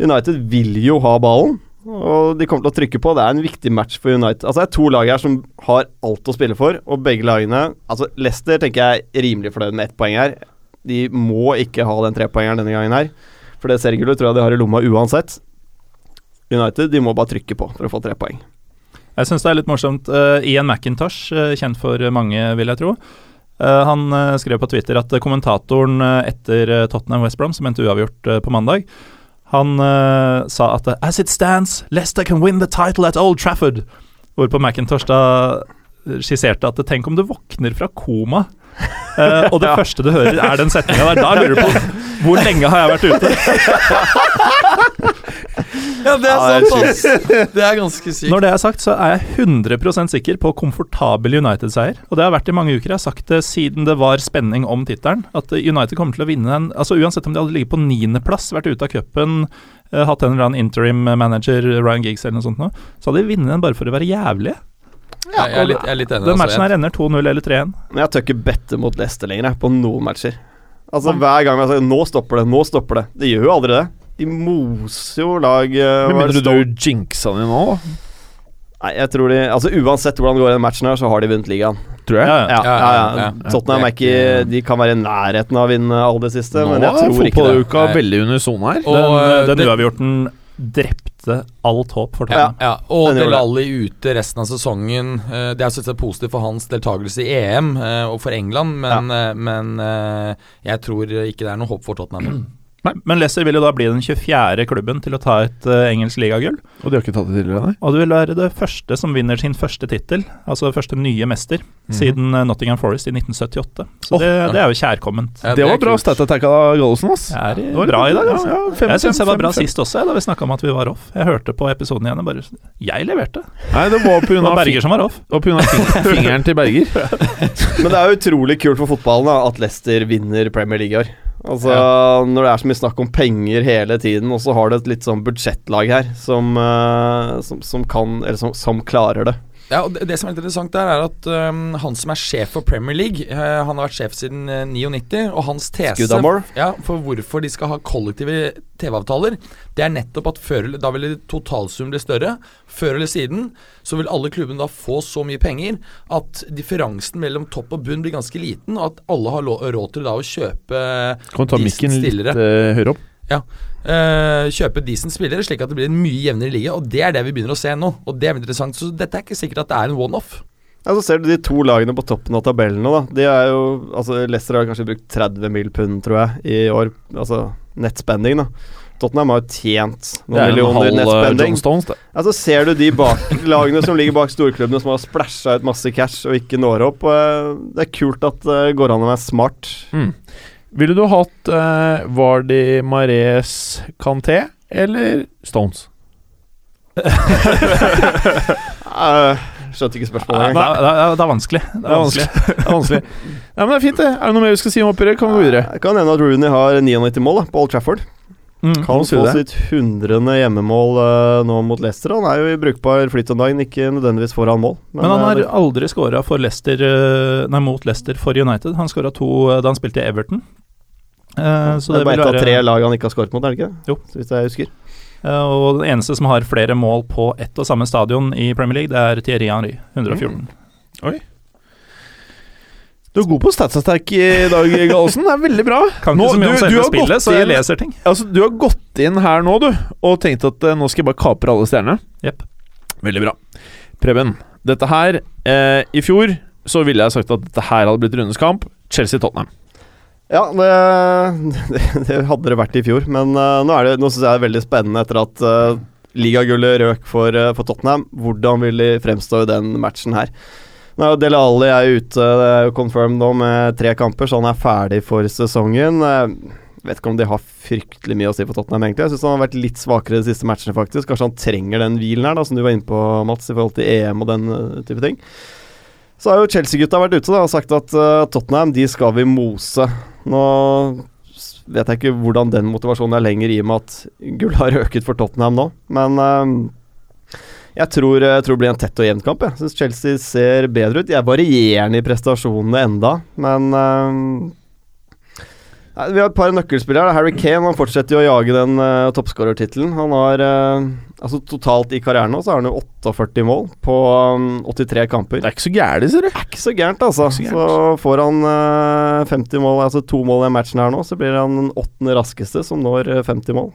[SPEAKER 5] United vil jo ha ballen, og de kommer til å trykke på. Det er en viktig match for United. Altså Det er to lag her som har alt å spille for, og begge lagene Altså Leicester tenker jeg er rimelig fornøyd med ett poeng her. De må ikke ha den trepoengeren denne gangen her, for det seriegullet tror jeg de har i lomma uansett. United de må bare trykke på for å få tre poeng.
[SPEAKER 4] Jeg syns det er litt morsomt. Uh, Ian McIntosh, uh, kjent for mange, vil jeg tro. Uh, han skrev på Twitter at kommentatoren etter Tottenham West Brom, som endte uavgjort på mandag, han uh, sa at As it stands, Leicester can win the title at Old Trafford. Hvorpå McIntosh da eh, skisserte at tenk om du våkner fra koma, uh, og det første du hører er den setninga der. Da lurer du på hvor lenge har jeg vært ute?
[SPEAKER 2] Ja, det er sant, ass. Det er ganske sykt.
[SPEAKER 4] Når det er sagt, så er jeg 100% sikker på komfortabel United-seier. Og det har vært i mange uker. Jeg har sagt det siden det var spenning om tittelen. At United kommer til å vinne den. Altså Uansett om de hadde ligget på niendeplass, vært ute av cupen, eh, hatt en eller annen interim manager, Ryan Giggs eller noe sånt, noe, så hadde de vunnet den bare for å være jævlige.
[SPEAKER 2] Ja, jeg, er litt, jeg er litt enig.
[SPEAKER 4] Den
[SPEAKER 2] altså.
[SPEAKER 4] matchen her ender 2-0 eller 3-1.
[SPEAKER 5] Men jeg tør ikke bette mot Leicester lenger, jeg, på noen matcher. Altså Hver gang jeg sier 'nå stopper det', 'nå stopper det'. Det gjør jo aldri det. De moser jo lag Uh,
[SPEAKER 3] Men
[SPEAKER 5] Mener er Stoke-
[SPEAKER 3] du jinxa de nå.
[SPEAKER 5] Nei, jeg tror de Altså Uansett hvordan det går i den matchen her, så har de vunnet ligaen.
[SPEAKER 3] Tror jeg.
[SPEAKER 4] Ja, ja.
[SPEAKER 5] Ja, ja,
[SPEAKER 2] ja,
[SPEAKER 5] ja.
[SPEAKER 2] ja.
[SPEAKER 5] Tottenham er ikke De kan være i nærheten av å vinne alle det siste,
[SPEAKER 3] Nå
[SPEAKER 5] men jeg
[SPEAKER 3] er
[SPEAKER 5] tror ikke det.
[SPEAKER 3] Nå fotballuka
[SPEAKER 2] Nei.
[SPEAKER 3] veldig unison her.
[SPEAKER 2] Og,
[SPEAKER 4] Den,
[SPEAKER 2] eh,
[SPEAKER 4] den uavgjorten drepte alt håp for
[SPEAKER 2] Ja,
[SPEAKER 4] Tottenham.
[SPEAKER 2] ja. Og
[SPEAKER 5] Den gjorde
[SPEAKER 2] Del Alli ute resten av sesongen. Eh, Det er selvsagt positivt for hans deltakelse i EM og for England, men, ja. men jeg tror ikke det er noe håp for Tottenham.
[SPEAKER 4] Men Leicester vil jo da bli den 24. klubben til å ta et uh, engelsk ligagull.
[SPEAKER 3] Og de har ikke tatt det tidligere, nei?
[SPEAKER 4] Og det vil være det første som vinner sin første tittel, altså første nye mester,
[SPEAKER 3] Mhm.
[SPEAKER 4] siden uh, Nottingham Forest i 1978. Så
[SPEAKER 3] oh,
[SPEAKER 4] det, det er jo kjærkomment.
[SPEAKER 2] Ja,
[SPEAKER 3] det var
[SPEAKER 2] er
[SPEAKER 3] bra stat attack av Gallosen, ass.
[SPEAKER 4] Det er
[SPEAKER 3] Det var
[SPEAKER 4] bra i dag, altså.
[SPEAKER 3] ja, fem,
[SPEAKER 4] Jeg syns jeg var bra
[SPEAKER 3] fem, fem.
[SPEAKER 4] sist også, da vi snakka om at vi var off. Jeg hørte på episoden igjen og bare Jeg leverte.
[SPEAKER 3] Nei, det var
[SPEAKER 4] Det var
[SPEAKER 3] pga.
[SPEAKER 4] Berger som var off.
[SPEAKER 3] fing fingeren til Berger.
[SPEAKER 5] Men det er utrolig kult for fotballen da, at Leicester vinner Premier League i år. Altså, Når det er så mye snakk om penger hele tiden, og så har du et litt sånn budsjettlag her som, eh, som, som kan som klarer det.
[SPEAKER 2] Ja, og det, det som er litt interessant der, er at um, han som er sjef for Premier League, uh, han har vært sjef siden uh, 99, og hans tese ja, for hvorfor de skal ha kollektive TV-avtaler, det er nettopp at før Da vil totalsummen bli større. Før eller siden så vil alle klubbene da få så mye penger at differansen mellom topp og bunn blir ganske liten, og at alle har råd til da å kjøpe
[SPEAKER 3] Kan du ta mikken litt eh, høyere opp?
[SPEAKER 2] Eh, kjøpe decent spillere, slik at det blir en mye jevnere liga. Og det er det vi begynner å se nå, og det er interessant. Så dette er ikke sikkert at det er en one-off.
[SPEAKER 5] Ja, Så ser du de to lagene på toppen av tabellen nå, da. De er jo Altså, Leicester har kanskje brukt 30 mill. pund, tror jeg, i år. Altså nettspending, da. Tottenham har jo tjent noen
[SPEAKER 3] er en
[SPEAKER 5] millioner
[SPEAKER 3] halv eh,
[SPEAKER 5] nettspending.
[SPEAKER 3] John Stones.
[SPEAKER 5] Altså, ser du de bak lagene som ligger bak storklubbene, som har splæsja ut masse cash og ikke når opp. eh, Det er kult at det går an å være smart.
[SPEAKER 3] Mm. Ville du hatt uh, Vardi, Mares, Canté eller Stones?
[SPEAKER 5] Uh, skjønte ikke
[SPEAKER 4] Det
[SPEAKER 5] spørsmålet det,
[SPEAKER 4] det er, det er vanskelig. Det
[SPEAKER 3] Det er vanskelig. Det er vanskelig. Ja, men det er fint, det. Er det noe mer vi skal si om oppgjøret? Kan vi gå videre?
[SPEAKER 5] Jeg kan hende at Rooney har 99 mål da, på Old Trafford.
[SPEAKER 4] Mm.
[SPEAKER 3] Kan
[SPEAKER 5] Han
[SPEAKER 3] si
[SPEAKER 5] sitt hundrede hjemmemål uh, nå mot Leicester. Han er jo i brukbar flyt om dagen, ikke nødvendigvis foran mål.
[SPEAKER 4] Men han
[SPEAKER 5] eh,
[SPEAKER 4] har aldri skåra eh, mot Leicester for United. Han skåra to eh, da han spilte i Everton. Eh, så
[SPEAKER 5] det
[SPEAKER 4] det
[SPEAKER 5] er bare ett av tre lag han ikke har skåret mot, er det ikke?
[SPEAKER 4] Jo.
[SPEAKER 5] Så vidt jeg husker.
[SPEAKER 4] Uh, Og den eneste som har flere mål på ett og samme stadion i Premier League, det er Thierry Henry. 114.
[SPEAKER 3] Oi Du er god på statsattack i dag, Gallosen. Det er veldig bra.
[SPEAKER 4] Kan
[SPEAKER 3] Nå,
[SPEAKER 4] så mye
[SPEAKER 3] du-
[SPEAKER 4] om selve
[SPEAKER 3] har
[SPEAKER 4] spillet,
[SPEAKER 3] gått
[SPEAKER 4] så jeg
[SPEAKER 3] inn-
[SPEAKER 4] leser ting.
[SPEAKER 3] Altså, Du har gått inn her nå, du, og tenkt at uh, nå skal jeg bare kapre alle stjernene.
[SPEAKER 4] Yep.
[SPEAKER 3] Veldig bra. Preben, dette her eh, I fjor så ville jeg sagt at dette her hadde blitt rundens kamp. Chelsea-Tottenham.
[SPEAKER 5] Ja, det, det, hadde det vært i fjor, men uh, nå, nå syns jeg det er veldig spennende etter at uh, ligagullet røk for, uh, for Tottenham. Hvordan vil de fremstå i den matchen her? Nå Dele Alli er ute, det er jo confirmed nå med tre kamper, så han er ferdig for sesongen. Jeg vet ikke om det har fryktelig mye å si for Tottenham, egentlig. Jeg syns han har vært litt svakere de siste matchene, faktisk. Kanskje han trenger den hvilen her, da, som du var inne på, Mats, i forhold til EM og den type ting. Så har jo Chelsea-gutta vært ute da, og sagt at uh, Tottenham de skal vi mose. Nå vet jeg ikke hvordan den motivasjonen er lenger, i og med at gull har røket for Tottenham nå. Men eh, jeg tror, jeg tror det blir en tett og jevn kamp. Jeg syns Chelsea ser bedre ut. De er varierende i prestasjonene enda, men nei, Vi har et par nøkkelspillere. Harry Kane han fortsetter jo å jage den uh, toppskårertittelen. Han har uh, altså Totalt i karrieren nå så har han jo 48 mål på um, 83 kamper.
[SPEAKER 3] Det er ikke så gærent, ser du.
[SPEAKER 5] Det er ikke så gærent, altså.
[SPEAKER 3] Så
[SPEAKER 5] Så, får han uh, 50 mål, altså to mål i matchen her nå, så blir han den åttende raskeste som når eh, 50 mål.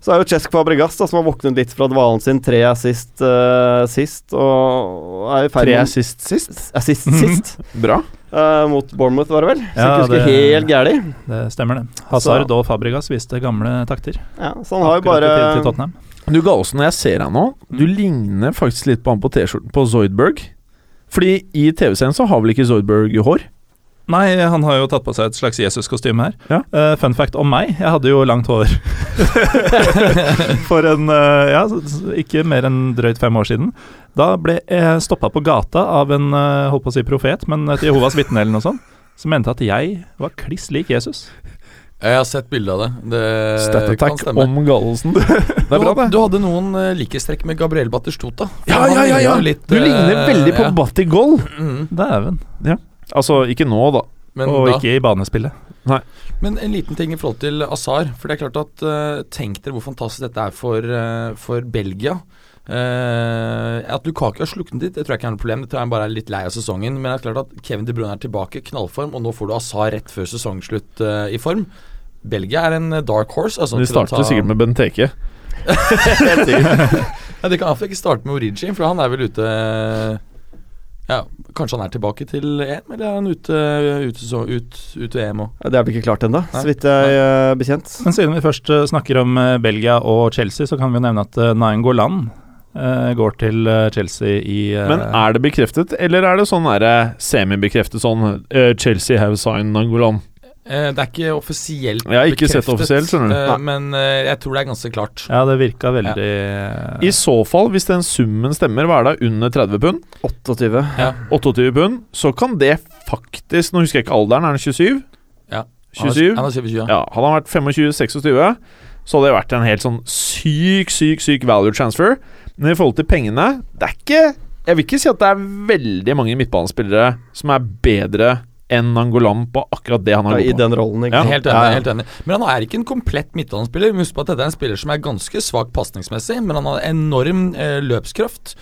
[SPEAKER 5] Så er jo Cesc Fabregas, da, som har våknet litt fra dvalen sin. Tre assist uh, sist, og er i ferd
[SPEAKER 3] Tre assist sist.
[SPEAKER 5] Assist sist.
[SPEAKER 3] Bra.
[SPEAKER 5] Eh, mot Bournemouth, var det vel? Så
[SPEAKER 4] Ja,
[SPEAKER 5] husker
[SPEAKER 4] det-
[SPEAKER 5] helt gærlig.
[SPEAKER 4] Det stemmer, det. Hazard og Fabregas viste gamle takter.
[SPEAKER 5] Ja, så han har jo bare
[SPEAKER 4] til, til Du
[SPEAKER 3] Du også, når jeg ser deg nå, du ligner faktisk litt på han på T-skjorten på Zoidberg. Fordi i TV-serien så har vel ikke Zoidberg hår?
[SPEAKER 4] Nei, han har jo tatt på seg et slags Jesus-kostyme her.
[SPEAKER 3] Ja.
[SPEAKER 4] Uh, fun fact om meg, jeg hadde jo langt hår. For en uh, ja, ikke mer enn drøyt fem år siden. Da ble jeg stoppa på gata av en eh, holdt på å si profet, men et Jehovas vitne eller noe sånt, som mente at jeg var kliss lik Jesus.
[SPEAKER 2] Jeg har sett bilde av det. Det
[SPEAKER 3] Stat
[SPEAKER 2] kan stemme.
[SPEAKER 3] om Gallosen. Det er
[SPEAKER 2] Du,
[SPEAKER 3] bra, det.
[SPEAKER 2] du hadde noen uh, likhetstrekk med Gabriel Batistota
[SPEAKER 3] Ja, ja, ja, ja.
[SPEAKER 2] Litt,
[SPEAKER 3] Du ligner
[SPEAKER 2] eh,
[SPEAKER 3] veldig på
[SPEAKER 2] ja.
[SPEAKER 3] Batti Goll.
[SPEAKER 2] Mm,
[SPEAKER 4] Dæven.
[SPEAKER 3] Altså, ikke nå, da.
[SPEAKER 2] men,
[SPEAKER 4] Og
[SPEAKER 2] da,
[SPEAKER 4] ikke i banespillet.
[SPEAKER 2] men en liten ting i forhold til Azar. For det er klart at uh, Tenk dere hvor fantastisk dette er for, uh, for Belgia. Eh, at Lukaku har sluknet litt, det tror jeg ikke er noe problem. Det tror jeg bare er litt lei av sesongen. Men det er klart at Kevin De Bruyne er tilbake, knallform, og nå får du Asar rett før sesongslutt uh, i form. Belgia er en eh, dark horse. Altså,
[SPEAKER 3] De starter
[SPEAKER 2] ta-
[SPEAKER 3] sikkert med Benteke.
[SPEAKER 5] Helt sikkert.
[SPEAKER 2] Ja, De kan iallfall ikke starte med Origi, for han er vel ute Ja, Kanskje han er tilbake til EM, eller er han ute, ute, så, ut, ute EM òg?
[SPEAKER 5] Ja, Det er vel ikke klart ennå, så vidt jeg er bekjent.
[SPEAKER 4] Men siden vi først snakker om Belgia og Chelsea, så kan vi jo nevne at uh, Nain Golan eh, går til eh, Chelsea i eh,
[SPEAKER 3] Men er det bekreftet, eller er det sånn semibekreftet sånn eh, Chelsea have signed Nangolan?
[SPEAKER 2] Eh, det er ikke offisielt
[SPEAKER 3] Jeg har ikke sett offisielt, skjønner du.
[SPEAKER 2] eh, men eh, jeg tror det er ganske klart.
[SPEAKER 4] Ja, det virka veldig ja.
[SPEAKER 3] I så fall, hvis den summen stemmer, hva er det, under 30 pund?
[SPEAKER 5] 28.
[SPEAKER 3] 28 pund, så kan det faktisk Nå husker jeg ikke alderen, er den 27?
[SPEAKER 2] Ja.
[SPEAKER 3] 27?
[SPEAKER 2] Han er 27, ja.
[SPEAKER 3] Ja, hadde han vært 25-26, så hadde det vært en helt sånn syk, syk, syk value transfer. Men i forhold til pengene Det er ikke Jeg vil ikke si at det er veldig mange midtbanespillere som er bedre enn Angolan på akkurat det han har
[SPEAKER 5] Ja, I den rollen, ikke
[SPEAKER 3] Ja.
[SPEAKER 2] Helt enig.
[SPEAKER 3] Ja, ja.
[SPEAKER 2] helt enig Men han er ikke en komplett midtbanespiller. Husk på at dette er en spiller som er ganske svak pasningsmessig, men han har enorm eh, løpskraft.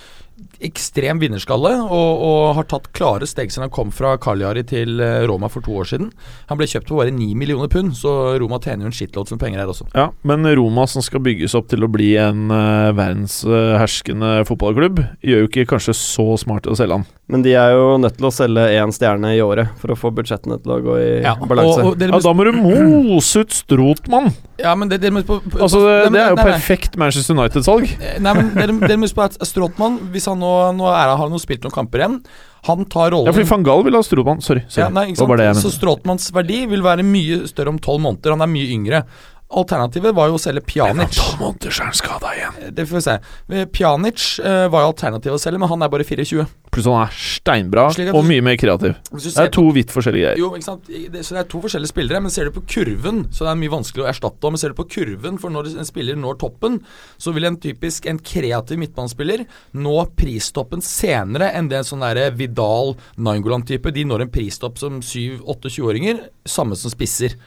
[SPEAKER 2] Ekstrem vinnerskalle og, og har tatt klare steg siden han kom fra Cagliari til eh, Roma for to år siden. Han ble kjøpt for bare 9 millioner pund, så Roma tjener jo en shitload med penger her også.
[SPEAKER 3] Ja, men Roma som skal bygges opp til å bli en uh, verdensherskende fotballklubb, gjør jo ikke kanskje så smart å selge han.
[SPEAKER 5] Men de er jo nødt til å selge én stjerne i året for å få budsjettene til å gå i balanse.
[SPEAKER 2] og, og
[SPEAKER 3] Ja, Da må du mose ut Strotmann!
[SPEAKER 2] ja, men det, det, på, på,
[SPEAKER 3] Altså, det, det er jo
[SPEAKER 2] nei, nei.
[SPEAKER 3] perfekt Manchester United-salg.
[SPEAKER 2] Eh, Nei, men dere, dere må huske på at Strotmann, hvis han nå, nå er, har han jo spilt noen kamper igjen, han tar rollen
[SPEAKER 3] Ja, fordi van Gaal vil ha Strotmann. Sorry. sorry.
[SPEAKER 2] Ja, nei, ikke sant? Så. Stråtmanns verdi vil være mye større om tolv måneder. Han er mye yngre. Alternativet var jo å selge Pjanic.
[SPEAKER 3] måneder så er han skada igjen.
[SPEAKER 2] Det får vi se. Eh, Pjanic uh, var jo alternativet å selge, men han er bare 24.
[SPEAKER 3] Pluss han er steinbra
[SPEAKER 2] du,
[SPEAKER 3] og mye mer kreativ. Det er to vidt forskjellige greier.
[SPEAKER 2] Jo, ikke sant? Det, så det er to forskjellige spillere, men ser du på kurven, så det er mye vanskelig å erstatte. Men ser du på kurven for når en spiller når toppen, så vil en typisk en kreativ midtbanespiller nå pristoppen senere enn det en sånn derre Vidal Nainggolan-type. De når en pristopp som 7-28-åringer, samme som spisser.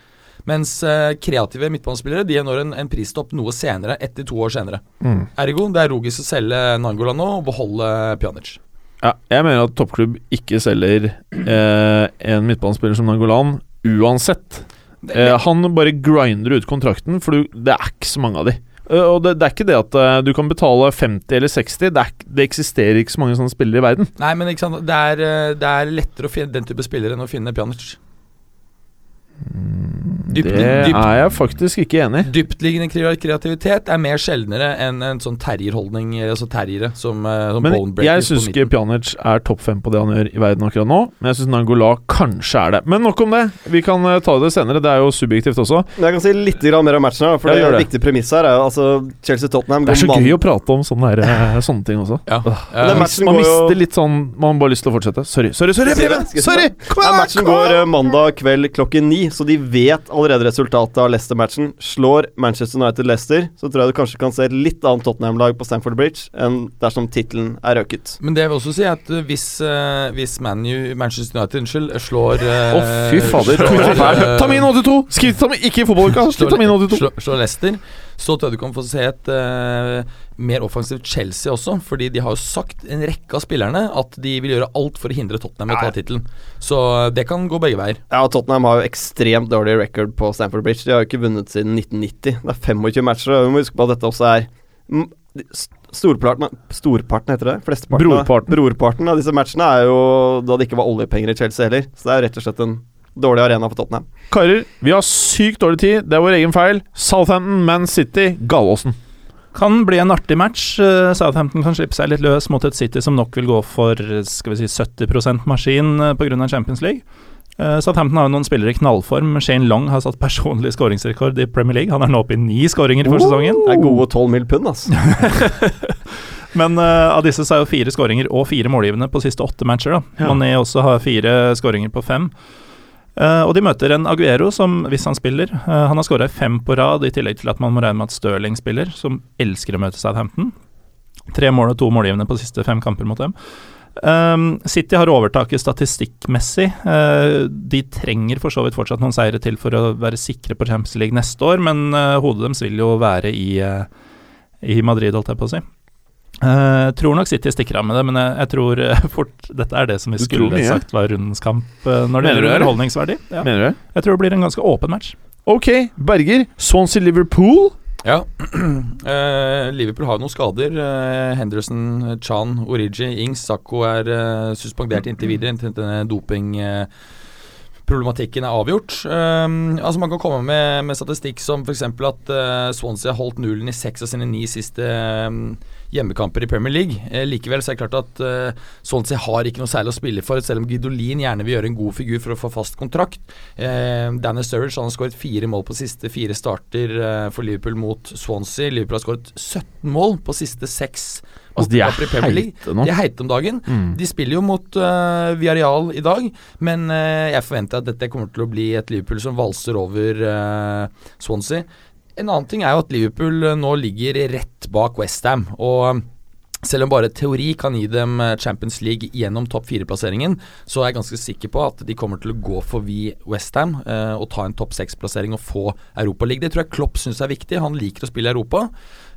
[SPEAKER 2] Mens eh, kreative midtbanespillere De når en, en pristopp noe senere, etter to år senere.
[SPEAKER 3] Mm.
[SPEAKER 2] Ergo, det er logisk å selge Nangola nå og beholde Pjanic.
[SPEAKER 3] Ja, jeg mener at toppklubb ikke selger eh, en midtbanespiller som Nangolan uansett. Eh, han bare grinder ut kontrakten, for du, det er ikke så mange av de. Uh, og det, det er ikke det at uh, du kan betale 50 eller 60, det, er, det eksisterer ikke så mange sånne spillere i verden.
[SPEAKER 2] Nei, men ikke sant? Det er, det er lettere å finne den type spillere enn å finne Pjanic. Dypt,
[SPEAKER 3] det
[SPEAKER 2] dypt,
[SPEAKER 3] er jeg faktisk ikke enig i.
[SPEAKER 2] dyptliggende kreativitet er mer sjeldnere enn en sånn terrierholdning, altså terriere, som, eh, som
[SPEAKER 3] Men jeg syns ikke. Pjanic er topp fem på det han gjør i verden akkurat nå. Men jeg syns Nangola kanskje er det. Men nok om det. Vi kan eh, ta det senere. Det er jo subjektivt også.
[SPEAKER 5] Men jeg kan si litt mer om matchen. her, For
[SPEAKER 3] Ja,
[SPEAKER 5] det,
[SPEAKER 3] det.
[SPEAKER 5] viktige premisset her er jo altså Chelsea-Tottenham
[SPEAKER 3] Det er så
[SPEAKER 5] mann-
[SPEAKER 3] gøy å prate om sånne, der, eh, sånne ting også.
[SPEAKER 2] Ja.
[SPEAKER 5] Men matchen
[SPEAKER 3] Man
[SPEAKER 5] går jo
[SPEAKER 3] mister litt sånn Man har bare lyst til å fortsette. Sorry, sorry, sorry! sorry,
[SPEAKER 5] Sorry!
[SPEAKER 3] Kom
[SPEAKER 5] Ja,
[SPEAKER 3] igjen,
[SPEAKER 5] matchen
[SPEAKER 3] kom
[SPEAKER 5] går mandag kveld klokken ni, så de vet allerede resultatet av Leicester-matchen. Slår Manchester United Leicester, så tror jeg du kanskje kan se et litt annet Tottenham-lag på Stamford Bridge enn dersom tittelen er røket.
[SPEAKER 2] Men det vil også si at eh, hvis, uh, hvis Man U, Manchester United unnskyld, slår
[SPEAKER 3] Å, fy fader.
[SPEAKER 2] slår,
[SPEAKER 3] Twitter fæl.
[SPEAKER 2] eh,
[SPEAKER 3] Tamin 82! Skriv Tamin, ikke i fotballuka!
[SPEAKER 2] Slår, slår, slår Leicester, så tror jeg du kan få se et eh, mer offensivt Chelsea også. Fordi de har jo sagt, en rekke av spillerne, at de vil gjøre alt for å hindre Tottenham i å ta tittelen. Så eh, det kan gå begge veier.
[SPEAKER 5] Ja, Tottenham har jo ekstremt dårlig record på Stamford Bridge. De har jo ikke vunnet siden 1990. Det er 25 matcher, og vi må huske på at dette også er Storparten, storparten heter det? Flesteparten
[SPEAKER 3] Brorparten.
[SPEAKER 5] Brorparten av disse matchene er jo da det ikke var oljepenger i Chelsea heller. Så det er jo rett og slett en dårlig arena for Tottenham.
[SPEAKER 3] Karer, vi har sykt dårlig tid. Det er vår egen feil. Southampton, Man City, Galåsen.
[SPEAKER 4] Kan bli en artig match. Eh, Southampton kan slippe seg litt løs mot et City som nok vil gå for skal vi si 70% maskin eh, pga. Champions League. Eh, Southampton har jo noen spillere i knallform. Shane Long har satt personlig skåringsrekord i Premier League. Han er nå oppe i ni skåringer for sesongen.
[SPEAKER 5] Det er gode 12 mill. pund, ass.
[SPEAKER 4] Men uh, av disse så er jo fire skåringer og fire målgivende på siste åtte matcher. da
[SPEAKER 3] Ja.
[SPEAKER 4] Mané også har fire skåringer på fem. Eh, og de møter en Aguero som, hvis han spiller uh, Han har skåra fem på rad, i tillegg til at man må regne med at Stirling spiller, som elsker å møte Southampton. Tre mål og to målgivende på siste fem kamper mot dem. Um, City har overtaket statistikkmessig. Uh, de trenger for så vidt fortsatt noen seire til for å være sikre på Champions League neste år, men hodet deres vil jo være i, i Madrid, holdt jeg på å si. Eh, tror nok City stikker av med det, men jeg, jeg tror uh, fort dette er det som vi
[SPEAKER 3] Du
[SPEAKER 4] skulle sagt var rundens kamp uh, når det
[SPEAKER 3] Mener du
[SPEAKER 4] gjelder underholdningsverdi. Ja.
[SPEAKER 3] Mener du det?
[SPEAKER 4] Jeg tror det blir en ganske åpen match.
[SPEAKER 3] Ok, Berger. Swansea Liverpool.
[SPEAKER 2] Ja. Eh, Liverpool har noen skader. Henderson, Chan, Origi, Ings, Sakko er suspendert inntil videre inntil denne doping... Problematikken er avgjort. Um, altså Man kan komme med, med statistikk som f.eks. at uh, Swansea har holdt nullen i seks av sine ni siste um, hjemmekamper i Premier League. Eh, likevel så er det klart at uh, Swansea har ikke noe særlig å spille for, selv om Gidolin gjerne vil gjøre en god figur for å få fast kontrakt. Eh, Danny Sturridge har skåret fire mål på siste fire starter eh, for Liverpool mot Swansea. Liverpool har skåret 17 mål på siste seks
[SPEAKER 3] Altså, de er heite nå.
[SPEAKER 2] De er heite om dagen.
[SPEAKER 3] Mm.
[SPEAKER 2] De spiller jo mot uh, Viareal i dag, men uh, jeg forventer at dette kommer til å bli et Liverpool som valser over uh, Swansea. En annen ting er jo at Liverpool eh, nå ligger rett bak Westham. Og eh, selv om bare teori kan gi dem eh, Champions League gjennom topp fire-plasseringen, så er jeg ganske sikker på at de kommer til å gå forbi Westham eh, og ta en topp seks-plassering og få Europaliga. Det tror jeg Klopp syns er viktig. Han liker å spille Europa.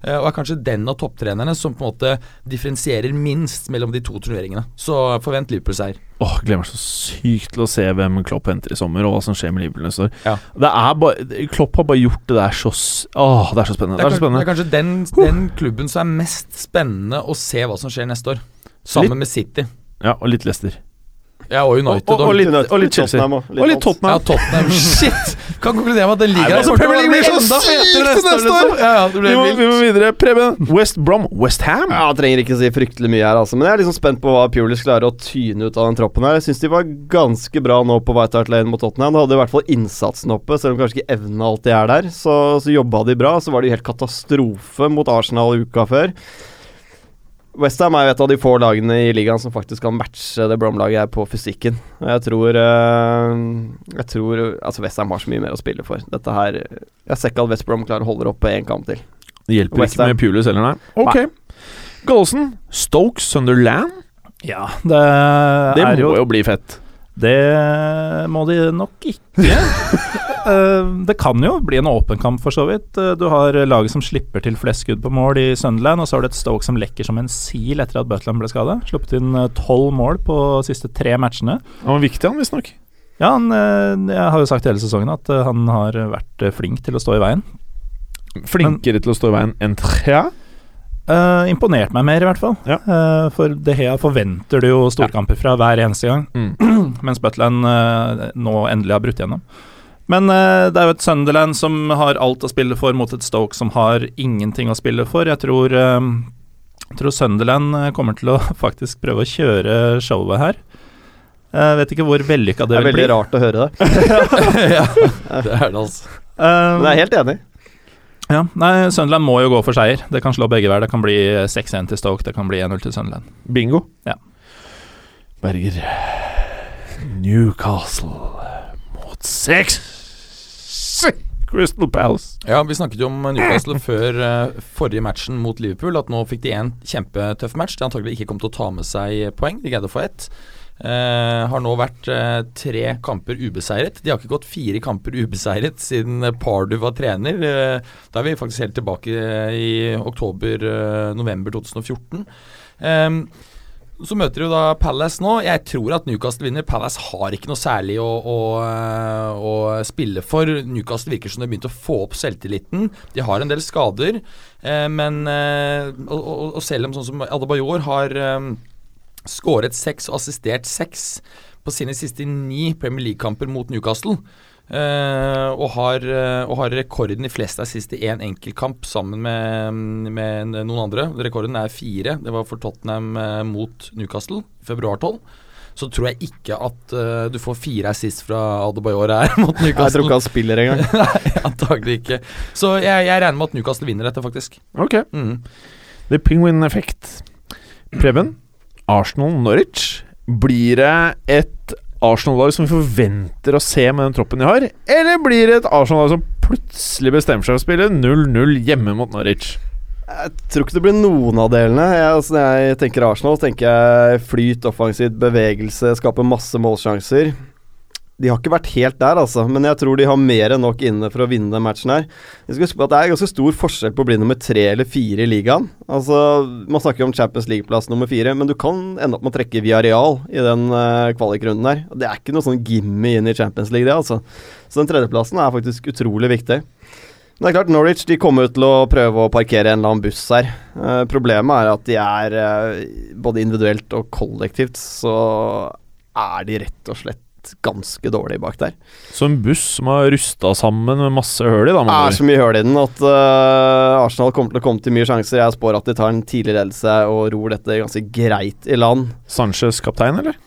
[SPEAKER 2] Eh, og er kanskje den av topptrenerne som på en måte differensierer minst mellom de to turneringene. Så forvent Liverpool-seier.
[SPEAKER 3] Åh, gleder meg så sykt til å se hvem Klopp henter i sommer, og hva som skjer med Liverpool neste år.
[SPEAKER 2] Ja.
[SPEAKER 3] Det er bare, Klopp har bare gjort det der så Åh, det er så spennende.
[SPEAKER 2] Det er,
[SPEAKER 3] så
[SPEAKER 2] kanskje, det er kanskje den, den klubben som er mest spennende å se hva som skjer neste år. Sammen med City.
[SPEAKER 3] Ja, og litt Leicester.
[SPEAKER 2] Ja, og United.
[SPEAKER 3] Og- og- og litt- og litt Chelsea.
[SPEAKER 5] Tottenham også,
[SPEAKER 3] Og litt. Tottenham.
[SPEAKER 2] ja, Tottenham. Shit! Kan konkludere med at den ligger
[SPEAKER 3] der. altså, Premier League blir så sykt
[SPEAKER 2] neste år.
[SPEAKER 3] neste år!
[SPEAKER 2] liksom. Ja, ja, det
[SPEAKER 3] Vi
[SPEAKER 2] blir
[SPEAKER 3] må, vi må videre. Preben. West Brom. West Ham.
[SPEAKER 5] Ja, jeg trenger ikke si fryktelig mye her, altså. Men jeg er liksom spent på hva Pulis klarer å tyne ut av den troppen her. Jeg syns de var ganske bra nå på White Hart Lane mot Tottenham. Da hadde i hvert fall innsatsen oppe, selv om kanskje ikke evnen alltid er der. Så, så jobba de bra. Så var det helt katastrofe mot Arsenal uka før. Westham er jo et av de få lagene i ligaen som faktisk kan matche det Brom-laget her på fysikken. Og jeg tror eh, Jeg tror Altså, Westham har så mye mer å spille for. Dette her Jeg ser ikke at West Brom klarer å holde det oppe en kamp til.
[SPEAKER 3] Det hjelper
[SPEAKER 5] West
[SPEAKER 3] ikke med Pulis heller, nei. Ok. Gallosen. Stoke Sunderland.
[SPEAKER 4] Ja, det,
[SPEAKER 3] Det
[SPEAKER 4] er
[SPEAKER 3] må
[SPEAKER 4] jo
[SPEAKER 3] jo bli fett.
[SPEAKER 4] Det må de nok ikke. Eh, det kan jo bli en åpen kamp, for så vidt. Eh, Du har laget som slipper til flest skudd på mål i Sunderland, og så har du et Stoke som lekker som en sil etter at Butland ble skada. Sluppet inn eh, tolv mål på de siste tre matchene.
[SPEAKER 3] Han var viktig, han, visstnok.
[SPEAKER 4] Ja, han, jeg har jo sagt hele sesongen at han har vært flink til å stå i veien.
[SPEAKER 3] Flinkere til å stå i veien enn Trea.
[SPEAKER 4] Eh, imponert meg mer, i hvert fall.
[SPEAKER 3] Ja.
[SPEAKER 4] Uh, for De Hea forventer du jo storkamper fra hver eneste gang,
[SPEAKER 3] Mm.
[SPEAKER 4] mens Butland uh, nå endelig har brutt gjennom. Men det er jo et Sunderland som har alt å spille for, mot et Stoke som har ingenting å spille for. Jeg tror, jeg tror Sunderland kommer til å faktisk prøve å kjøre showet her. Jeg vet ikke hvor vellykka
[SPEAKER 5] Det
[SPEAKER 4] det
[SPEAKER 5] er
[SPEAKER 4] vil bli.
[SPEAKER 5] veldig rart å høre det.
[SPEAKER 2] ja, det er det, altså.
[SPEAKER 4] Um,
[SPEAKER 5] Men jeg er helt enig.
[SPEAKER 4] Ja, nei, Sunderland må jo gå for seier. Det kan slå begge hver. Det kan bli 6-1 til Stoke, det kan bli 1-0 til Sunderland.
[SPEAKER 3] Bingo.
[SPEAKER 4] Ja.
[SPEAKER 3] Berger. Newcastle mot seks. Crystal Palace.
[SPEAKER 2] Ja, Vi snakket jo om Newcastle før eh, forrige matchen mot Liverpool. At nå fikk de en kjempetøff match. De antagelig ikke kom til å ta med seg poeng. De greide å få ett. Eh, har nå vært eh, tre kamper ubeseiret. De har ikke gått fire kamper ubeseiret siden Pardu var trener. Eh, da er vi faktisk helt tilbake eh, i oktober-november 2014. Eh, så møter de jo da Palace nå. Jeg tror at Newcastle vinner. Palace har ikke noe særlig å, å, å spille for. Newcastle virker som de har begynt å få opp selvtilliten. De har en del skader, eh, men eh, og, og, og selv om sånn som Adebayor har eh, skåret seks og assistert seks på sine siste ni Premier League-kamper mot Newcastle. Uh, og, har, uh, og har rekorden i flest assist i én enkeltkamp sammen med, med noen andre. Rekorden er fire. Det var for Tottenham uh, mot Newcastle februar 12. Så tror jeg ikke at du får fire assist fra Adebayor her mot
[SPEAKER 5] Jeg tror ikke han spiller engang.
[SPEAKER 2] Nei, antagelig ikke. Så jeg, jeg regner med at Newcastle vinner dette, faktisk.
[SPEAKER 3] Ok.
[SPEAKER 2] Mm.
[SPEAKER 3] The Penguin Effect. Preben. Arsenal-Norwich. Blir det et Arsenal-lag som vi forventer å se med den troppen de har, eller blir det et Arsenal-lag som plutselig bestemmer seg å spille 0-0 hjemme mot Norwich?
[SPEAKER 5] Jeg tror ikke det blir noen av delene. Jeg, altså, når jeg tenker Arsenal, så tenker jeg flyt, offensivt, bevegelse, skape masse målsjanser. De har ikke vært helt der, altså, men jeg tror de har mer enn nok inne for å vinne den matchen her. Jeg skal huske på at Det er ganske stor forskjell på å bli nummer tre eller fire i ligaen. Altså, Man snakker om Champions League-plass nummer fire, men du kan ende opp med å trekke via real i den uh, kvalikrunden her. Det er ikke noe sånn gimme inn i Champions League, det, altså. Så den tredjeplassen er faktisk utrolig viktig. Men Det er klart, Norwich de kommer til å prøve å parkere en eller annen buss her. Uh, problemet er at de er uh, både individuelt og kollektivt så er de rett og slett ganske dårlig bak der.
[SPEAKER 3] Så en buss som har rusta sammen med masse høl i, da.
[SPEAKER 5] Det er så mye høl i den at uh, Arsenal kommer til å komme til mye sjanser. Jeg spår at de tar en tidlig ledelse og ror dette ganske greit i land.
[SPEAKER 3] Sanchez kaptein, eller?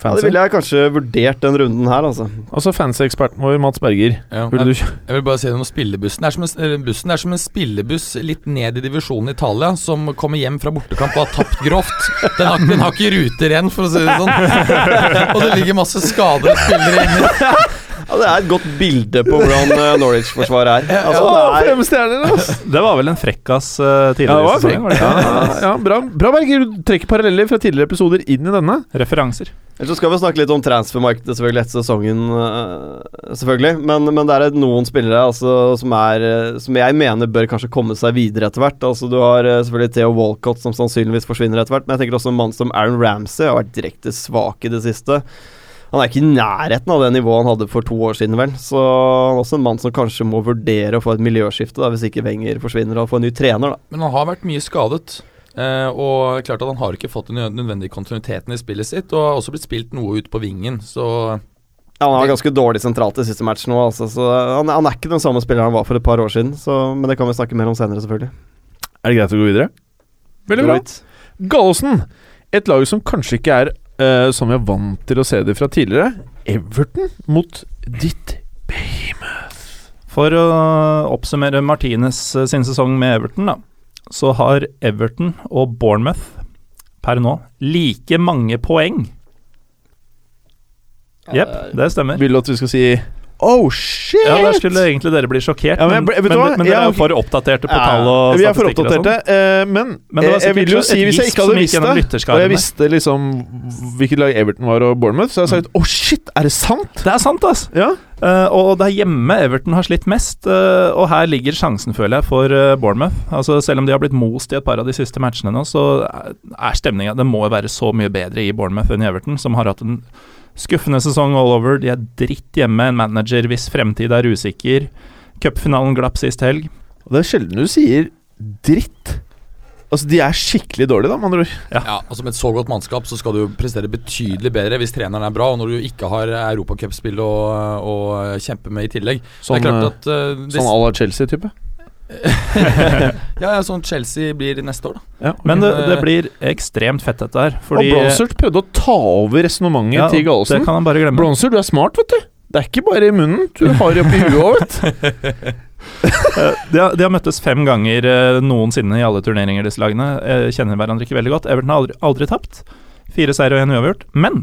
[SPEAKER 5] Ja, det ville jeg kanskje vurdert den runden her, altså.
[SPEAKER 3] altså fancy-eksperten vår, Mats Berger.
[SPEAKER 2] Ja,
[SPEAKER 3] Vil
[SPEAKER 2] jeg,
[SPEAKER 3] du
[SPEAKER 2] jeg vil bare si noe om spillebussen. Det er som en, bussen er som en spillebuss litt ned i divisjonen i Italia, som kommer hjem fra bortekamp og har tapt grovt. Den har, den har ikke ruter igjen, for å si det sånn. Og det ligger masse skadede spillere inni.
[SPEAKER 5] Ja, Det er et godt bilde på hvordan eh, Norwich-forsvaret er. Altså,
[SPEAKER 3] ja,
[SPEAKER 5] det er
[SPEAKER 3] stjerner, altså!
[SPEAKER 4] Det var vel en frekkas uh,
[SPEAKER 3] Ja,
[SPEAKER 4] tidligere
[SPEAKER 3] ja,
[SPEAKER 4] ikke?
[SPEAKER 3] ja, bra, bra, Berger. Du trekker paralleller fra tidligere episoder inn i denne.
[SPEAKER 4] Referanser.
[SPEAKER 5] Ellers så skal vi snakke litt om transfermarkedet selvfølgelig etter sesongen, øh, selvfølgelig. Men, men det er noen spillere altså, som, er, som jeg mener bør kanskje komme seg videre etter hvert. Altså, du har selvfølgelig Theo Walcott som sannsynligvis forsvinner etter hvert, men jeg tenker også en mann som Aaron Ramsey har vært direkte svak i det siste. Han er ikke i nærheten av det nivået han hadde for to år siden, vel. Så han er også en mann som kanskje må vurdere å få et miljøskifte, da, hvis ikke Wenger forsvinner, og får en ny trener, da.
[SPEAKER 2] Men han har vært mye skadet. Uh, og klart at han har ikke fått den nødvendige kontinuiteten i spillet sitt, og har også blitt spilt noe ut på vingen, så
[SPEAKER 5] Ja, han var ganske dårlig sentralt i siste match nå, altså, så han, han er ikke den samme spilleren han var for et par år siden. Så, men det kan vi snakke mer om senere, selvfølgelig.
[SPEAKER 3] Er det greit å gå videre? Veldig bra. Gallosen. Et lag som kanskje ikke er eh, som vi er vant til å se det fra tidligere. Everton mot ditt
[SPEAKER 4] For å oppsummere Martinez eh, sin sesong med Everton, da, så har Everton og Bournemouth per nå like mange poeng. Jepp, det stemmer.
[SPEAKER 3] Vil du at vi skal si Oh, shit!
[SPEAKER 4] Ja, der skulle egentlig dere bli sjokkert,
[SPEAKER 3] Ja, men jeg
[SPEAKER 4] men, men, men, dere er jo for oppdaterte på tall og
[SPEAKER 3] Vi er for
[SPEAKER 4] statistikker sånn.
[SPEAKER 3] oppdaterte, uh, men, eh, jeg vil jo si hvis jeg ikke hadde visst det, og jeg visste liksom hvilket lag Everton var og Bournemouth, så hadde jeg sagt oh shit, er det sant?
[SPEAKER 4] Det er sant, altså.
[SPEAKER 3] Ja.
[SPEAKER 4] Uh, og det er hjemme Everton har slitt mest, uh, og her ligger sjansen, føler jeg, for uh, Bournemouth. Altså Selv om de har blitt most i et par av de siste matchene nå, så er stemninga Det må jo være så mye bedre i Bournemouth enn i Everton, som har hatt en skuffende sesong all over. De er dritt hjemme, en manager hvis fremtid er usikker. Cupfinalen glapp sist helg.
[SPEAKER 3] Og det er sjelden du sier dritt. Altså, de er skikkelig dårlige, da, med andre ord.
[SPEAKER 2] Ja, altså Med et så godt mannskap så skal du prestere betydelig bedre hvis treneren er bra, og når du ikke har europacupspill å, å kjempe med i tillegg.
[SPEAKER 3] Sånn,
[SPEAKER 2] det er klart
[SPEAKER 3] eh,
[SPEAKER 2] at eh, det,
[SPEAKER 3] sånn à la Chelsea-type.
[SPEAKER 2] ja, ja, sånn Chelsea blir neste år, da.
[SPEAKER 3] Ja,
[SPEAKER 4] Men det, det
[SPEAKER 2] eh,
[SPEAKER 4] blir ekstremt fett, dette her.
[SPEAKER 3] og Bronsert prøvde å ta over resonnementet
[SPEAKER 4] ja,
[SPEAKER 3] til
[SPEAKER 4] Det
[SPEAKER 3] Gallosen.
[SPEAKER 4] kan han bare glemme.
[SPEAKER 3] Bronzer, du er smart, vet du. Det er ikke bare i munnen. Du har det oppi huet òg, vet du.
[SPEAKER 4] Eh, de, har, de har møttes fem ganger eh, noensinne i alle turneringer, disse lagene. Kjenner hverandre ikke veldig godt. Everton har aldri, aldri tapt. Fire seier og én uavgjort. Men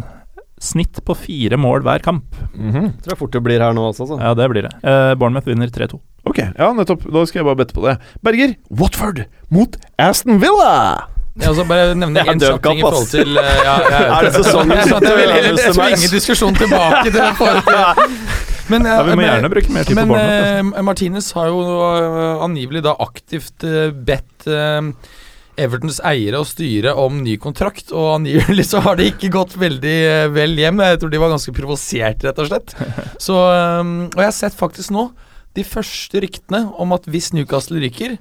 [SPEAKER 4] snitt på fire mål hver kamp.
[SPEAKER 3] Mhm.
[SPEAKER 5] Tror jeg fort det blir her nå også, Så.
[SPEAKER 4] Ja, det blir det. Eh, Bournemouth vinner 3-2.
[SPEAKER 3] Ok, ja, nettopp. Da skal jeg bare bette på det. Berger, Watford mot Aston Villa!
[SPEAKER 2] Jeg også bare nevne
[SPEAKER 5] én
[SPEAKER 2] kjapp i forhold til ja, ja, ja,
[SPEAKER 5] Er det sesongen?
[SPEAKER 2] Jeg jeg
[SPEAKER 5] Neste match?
[SPEAKER 2] diskusjonen tilbake til Men,
[SPEAKER 4] Ja, vi må
[SPEAKER 2] men-
[SPEAKER 4] gjerne bruke mer tid på
[SPEAKER 2] men
[SPEAKER 4] Bournemouth. altså.
[SPEAKER 2] eh, Martinez har jo eh, angivelig da aktivt eh, bedt eh, Evertons eiere og styre om ny kontrakt, og angivelig så har det ikke gått veldig eh, vel hjem. Jeg tror de var ganske provosert, rett og slett. Så, eh, og jeg har sett faktisk nå de første ryktene om at hvis Newcastle ryker,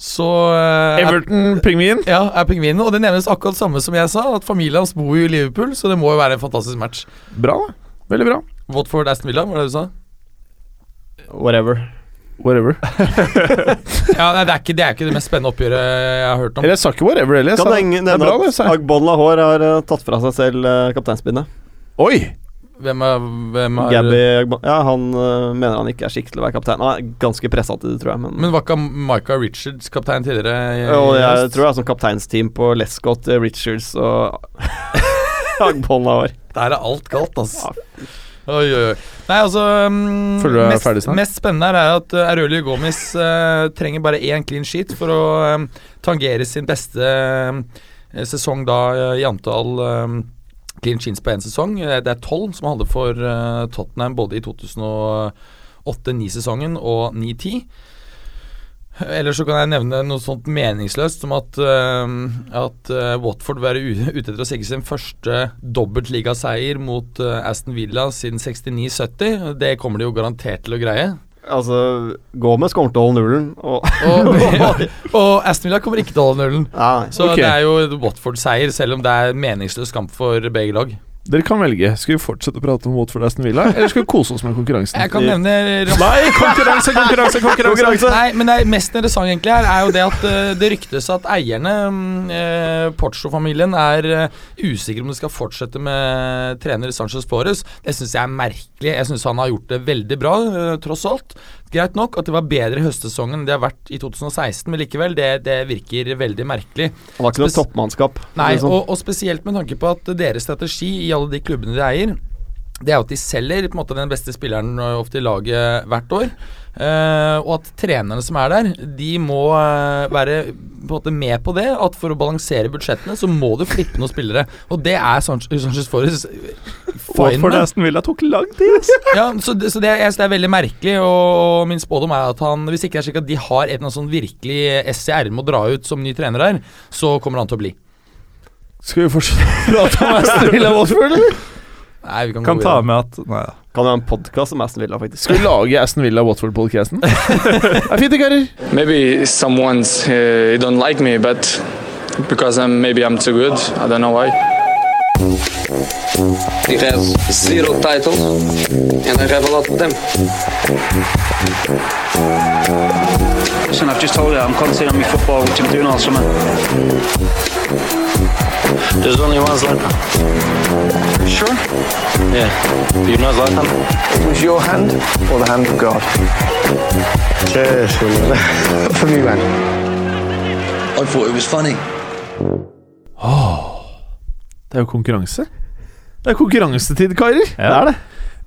[SPEAKER 2] så eh, er-
[SPEAKER 3] Everton-pingvin.
[SPEAKER 2] ja, er pingvinen. Og det nevnes akkurat samme som jeg sa, at familien hans bor jo i Liverpool, så det må jo være en fantastisk match.
[SPEAKER 3] Bra, da. Veldig bra.
[SPEAKER 2] Watford Aston Villa, var det du sa?
[SPEAKER 5] Whatever.
[SPEAKER 3] Whatever.
[SPEAKER 2] Ja, nei, det, er ikke, det er ikke det mest spennende oppgjøret jeg har hørt om.
[SPEAKER 3] Eller jeg sa ikke whatever heller.
[SPEAKER 5] Kan henge
[SPEAKER 3] det er bra, det.
[SPEAKER 5] nevne
[SPEAKER 3] sa
[SPEAKER 5] at
[SPEAKER 3] jeg.
[SPEAKER 5] Agbon Lahore har uh, tatt fra seg selv uh, kapteinspinnet.
[SPEAKER 3] Oi!
[SPEAKER 2] Hvem er, hvem er
[SPEAKER 5] Gabby Agbon Ja, han uh, mener han ikke er skikkelig til å være kaptein. Han er ganske pressa til det, tror jeg, men,
[SPEAKER 2] Men var ikke Micah Richards kaptein tidligere? i- jo,
[SPEAKER 5] jeg
[SPEAKER 2] høst?
[SPEAKER 5] tror jeg er sånn kapteinsteam på Lescott, eh, Richards og Agbon Lahore.
[SPEAKER 2] Der er alt galt, altså. Oi, oi, oi. Nei, altså
[SPEAKER 3] deg
[SPEAKER 2] mest,
[SPEAKER 3] ferdig
[SPEAKER 2] mest spennende er at uh, Gomez uh, trenger bare én clean sheet for å um, tangere sin beste um, sesong da uh, i antall um, clean sheets på én sesong. Eh, Det er tolv som han hadde for uh, Tottenham både i 2008-9-sesongen og 9-10. Ellers så kan jeg nevne noe sånt meningsløst som at, uh, at uh, Watford være ute etter å sikre sin første dobbeltligaseier mot uh, Aston Villa siden 69-70. Det kommer de jo garantert til å greie.
[SPEAKER 5] Altså, Gomez kommer til å holde nullen. Og,
[SPEAKER 2] Og, og Aston Villa kommer ikke til å holde nullen.
[SPEAKER 5] nei,
[SPEAKER 2] Så det er jo Watford-seier, selv om det er meningsløs kamp for begge lag.
[SPEAKER 3] Dere kan velge. Skal vi fortsette å prate om Watford Aston Villa, eller skal vi kose oss med konkurransen?
[SPEAKER 2] Jeg kan nevne
[SPEAKER 3] Nei, konkurranse, konkurranse, konkurranse!
[SPEAKER 2] Nei, men det mest interessante egentlig her er jo det at eh, det ryktes at eierne, mm, eh, Porcho-familien, er eh, usikre om de skal fortsette med trener Sanchez Flores. Det syns jeg er merkelig. Jeg syns han har gjort det veldig bra, eh, tross alt. Greit nok at det var bedre i høstsesongen enn det har vært i 2016, men likevel, det, det virker veldig merkelig.
[SPEAKER 5] han har ikke noe toppmannskap.
[SPEAKER 2] Nei,
[SPEAKER 5] liksom.
[SPEAKER 2] og, og spesielt med tanke på at deres strategi i alle de klubbene de eier, det er at de selger på en måte den beste spilleren opp ofte i laget hvert år. Uh, og at trenerne som er der, de må uh, være på med på det. At for å balansere budsjettene, så må du flippe noen spillere. Og det er Sanch- Sanchez Forres fine med.
[SPEAKER 4] Aston Villa tok lang tid.
[SPEAKER 2] Ja, så det, så det, jeg synes det er veldig merkelig, og, min spådom er at han Hvis ikke det er slik at de har et annet sånn virkelig ess i ermet å dra ut som ny trener der, så kommer han til å bli.
[SPEAKER 3] Skal vi fortsette å prate om Aston Villa Watford, eller?
[SPEAKER 2] Nei, vi kan,
[SPEAKER 4] Kan ta med at Nei ja.
[SPEAKER 5] Kan jo ha en podkast om Aston Villa, faktisk.
[SPEAKER 3] Skal vi lage Aston Villa Watford-podcasten? Det er fint, det, karer.
[SPEAKER 6] Maybe someone's uh, don't like me, but because I'm maybe I'm too good. I don't know why.
[SPEAKER 7] He has zero titles, and I have a lot of them.
[SPEAKER 8] Listen, I've just told you I'm concentrating on my football, which I'm doing all summer.
[SPEAKER 7] There's only one Zlatan.
[SPEAKER 8] Sure?
[SPEAKER 7] Yeah. You know Zlatan?
[SPEAKER 9] It was your hand or the hand of God? Cheers. For me, man.
[SPEAKER 7] I thought it was funny.
[SPEAKER 3] Det er jo konkurranse. Det er konkurransetid, karer.
[SPEAKER 4] Ja.
[SPEAKER 3] Det er det.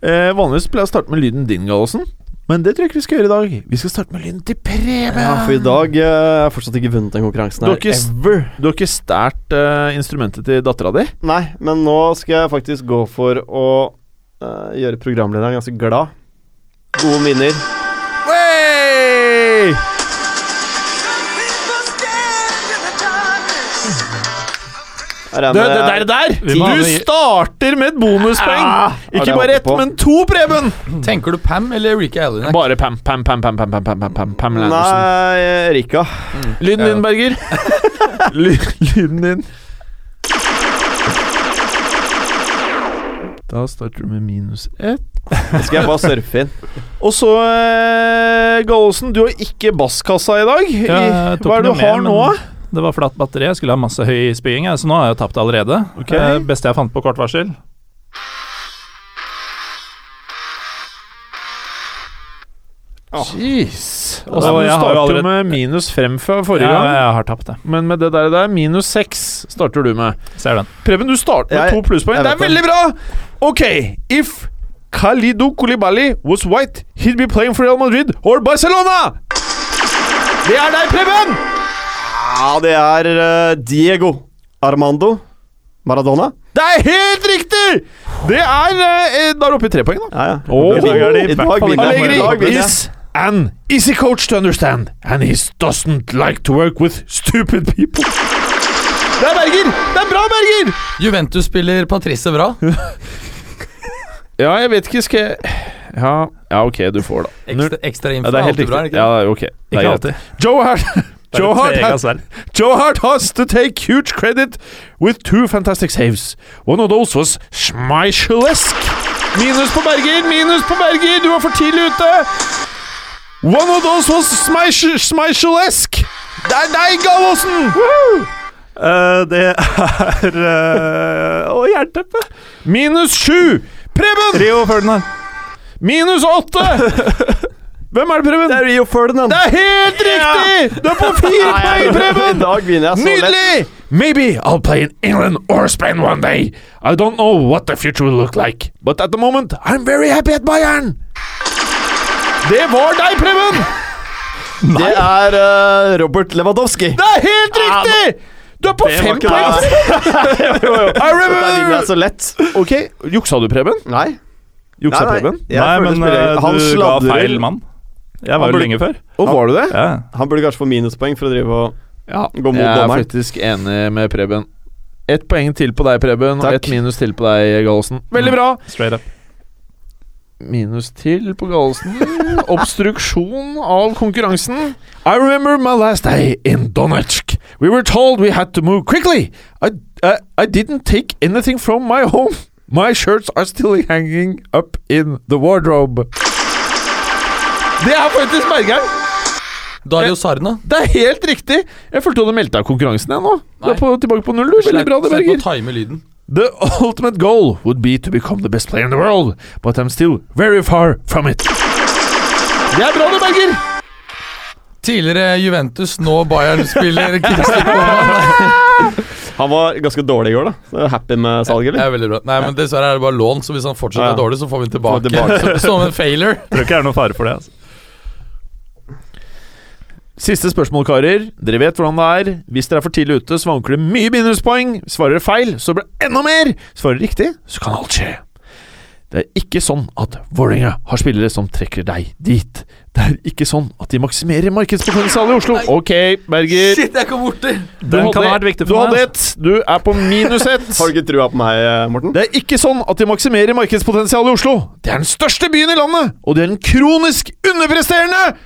[SPEAKER 3] Eh, vanligvis pleier jeg å starte med lyden din, Gallosen. Men det tror jeg ikke vi skal gjøre i dag. Vi skal starte med lyden til Preben.
[SPEAKER 5] Ja, for i dag eh, har jeg fortsatt ikke vunnet den konkurransen
[SPEAKER 3] Du har
[SPEAKER 5] her.
[SPEAKER 3] ikke,
[SPEAKER 5] Ever.
[SPEAKER 3] du har ikke stært eh, instrumentet til dattera di?
[SPEAKER 5] Nei, men nå skal jeg faktisk gå for å eh, gjøre programlederen ganske glad. Gode minner.
[SPEAKER 3] Hey!
[SPEAKER 5] Er
[SPEAKER 3] Du, det der, der! Du starter med et bonuspoeng! Ikke bare ett, men to, Preben!
[SPEAKER 2] Tenker du Pam eller Rika Ellinak?
[SPEAKER 3] Bare Pam, Pam, Pam, Pam, Pam, Pam, Pam, Pam, Pam, Pam.
[SPEAKER 5] Nei, Rika.
[SPEAKER 3] Lyden din, Berger. Ly lyden din. Da starter du med minus ett.
[SPEAKER 5] Det skal jeg bare surfe inn.
[SPEAKER 3] Og så, eh, Gallosen, du har ikke basskassa i dag.
[SPEAKER 4] Ja,
[SPEAKER 3] Hva er det du har
[SPEAKER 4] med,
[SPEAKER 3] nå?
[SPEAKER 4] men Det var flatt batteri. Jeg skulle ha masse høy spying, så nå har jeg jo tapt allerede.
[SPEAKER 3] Okay.
[SPEAKER 4] Eh, beste jeg fant på kort varsel.
[SPEAKER 3] Jeez.
[SPEAKER 4] Og
[SPEAKER 3] du
[SPEAKER 4] jeg har
[SPEAKER 3] starter jo
[SPEAKER 4] allerede-
[SPEAKER 3] med minus frem fra forrige
[SPEAKER 4] Ja,
[SPEAKER 3] gang.
[SPEAKER 4] jeg har tapt det.
[SPEAKER 3] Men med det der, der minus seks starter du med.
[SPEAKER 4] Ser den.
[SPEAKER 3] Preben, du starter med
[SPEAKER 5] Jeg-
[SPEAKER 3] to plusspoeng. Det er veldig bra! Ok, if Khalido Koulibaly was white, he'd be playing for Real Madrid or Barcelona! Det er deg, Preben!
[SPEAKER 5] Ja, det er eh, Diego Armando Maradona.
[SPEAKER 3] Det er helt riktig! Det er eh, Da er du oppe i tre poeng, da.
[SPEAKER 5] Ja, ja.
[SPEAKER 3] Oh. Allegri
[SPEAKER 5] I dag
[SPEAKER 3] is an easy coach to understand, and he doesn't like to work with stupid people. Det er Berger! Det er bra, Berger!
[SPEAKER 2] Juventus-spiller Patrice Bra.
[SPEAKER 3] Ja, jeg vet ikke, skal jeg Ja, ja ok, du får, da.
[SPEAKER 2] Ekstra, ekstra info
[SPEAKER 3] Ja, det er helt
[SPEAKER 2] alltid bra, er det ikke
[SPEAKER 3] Ja, er ok. Det er
[SPEAKER 4] Ikke alltid.
[SPEAKER 3] Joe Hart
[SPEAKER 4] Det er
[SPEAKER 3] Joe Hart, has. To take huge credit with two fantastic saves. One of those was Schmeichelesk. Minus på Berger, minus på Berger! Du var for tidlig ute! One of those was Schmeichelesk. Det er deg, Gallosen!
[SPEAKER 4] Uh, det er uh, Å, jernteppe!
[SPEAKER 3] Minus sju. Preben!
[SPEAKER 4] Rio Ferdinand.
[SPEAKER 3] Minus åtte. Hvem er det, Preben?
[SPEAKER 5] Det er Rio Ferdinand.
[SPEAKER 3] Det er helt riktig! Du er på fire poeng,
[SPEAKER 5] I
[SPEAKER 3] Preben!
[SPEAKER 5] dag vinner jeg så lett.
[SPEAKER 3] Nydelig! Maybe I'll play in England or Spain one day. I don't know what the future will look like, but at the moment I'm very happy at Bayern. Det var deg, Preben!
[SPEAKER 5] Det er eh, Robert Lewandowski.
[SPEAKER 3] Det er helt riktig! Du er på
[SPEAKER 5] Det var
[SPEAKER 3] fem
[SPEAKER 5] ikke
[SPEAKER 3] poeng.
[SPEAKER 5] det.
[SPEAKER 3] I
[SPEAKER 5] Der vinner
[SPEAKER 3] remember.
[SPEAKER 5] så lett.
[SPEAKER 3] Ok, juksa du, Preben?
[SPEAKER 5] Nei.
[SPEAKER 3] Juksa
[SPEAKER 5] Nei, nei.
[SPEAKER 3] Preben?
[SPEAKER 5] Jeg
[SPEAKER 4] Nei,
[SPEAKER 5] føler
[SPEAKER 4] men
[SPEAKER 5] spiller-
[SPEAKER 4] eh,
[SPEAKER 5] Han
[SPEAKER 4] du ga
[SPEAKER 5] sladrer.
[SPEAKER 4] feil mann. Jeg var jo lenge før.
[SPEAKER 3] Og var du det?
[SPEAKER 4] Ja.
[SPEAKER 5] Han burde kanskje få minuspoeng for å drive og
[SPEAKER 3] Ja,
[SPEAKER 5] Gå mot
[SPEAKER 3] jeg er
[SPEAKER 5] dommeren.
[SPEAKER 3] faktisk enig med Preben. Ett poeng til på deg, Preben, og
[SPEAKER 5] Takk.
[SPEAKER 3] ett minus til på deg, Gallosen. Veldig bra.
[SPEAKER 4] Straight up.
[SPEAKER 3] minus til på Gallosen. Obstruksjon av konkurransen. I remember my last day in Donetsk. We were told we had to move quickly. I, uh, I didn't take anything from my home. My shirts are still hanging up in the wardrobe. Det er faktisk Bergeren.
[SPEAKER 2] Dario Sarna.
[SPEAKER 3] Det er helt riktig! Jeg følte du hadde meldt deg av konkurransen igjen nå. Du er på, tilbake på null, du. Veldig bra, det,
[SPEAKER 2] Slett
[SPEAKER 3] Berger.
[SPEAKER 2] å time lyden.
[SPEAKER 3] The ultimate goal would be to become the best player in the world, but I'm still very far from it. Det er bra, det, Berger!
[SPEAKER 2] Tidligere Juventus, nå Bayern-spiller.
[SPEAKER 5] Han var ganske dårlig i går, da. Så happy med salget,
[SPEAKER 2] Det
[SPEAKER 5] eller?
[SPEAKER 2] er veldig bra. Nei, men Dessverre er det bare lån, så hvis han fortsetter
[SPEAKER 5] Ja, ja.
[SPEAKER 2] dårlig, så får vi den tilbake.
[SPEAKER 5] Tilbake.
[SPEAKER 2] Som en failure.
[SPEAKER 4] Tror ikke det er noen fare for det. Altså.
[SPEAKER 3] Siste spørsmål, karer. Dere vet hvordan det er. Hvis dere er for tidlig ute, så vanker det mye minuspoeng. Svarer dere feil, så blir det enda mer. Svarer dere riktig, så kan alt skje. Det er ikke sånn at Vålerenga har spillere som trekker deg dit. Det er ikke sånn at de maksimerer markedspotensialet i Oslo. Ok, Berger.
[SPEAKER 2] Shit, jeg kom borti!
[SPEAKER 3] Du
[SPEAKER 4] Den kan
[SPEAKER 3] hadde-
[SPEAKER 4] ha vært viktig
[SPEAKER 3] Du hadde ett. Du er på minus ett.
[SPEAKER 5] Har du ikke trua på meg, eh, Morten?
[SPEAKER 3] Det er ikke sånn at de maksimerer markedspotensialet i Oslo. Det er den største byen i landet, og de er den kronisk underpresterende!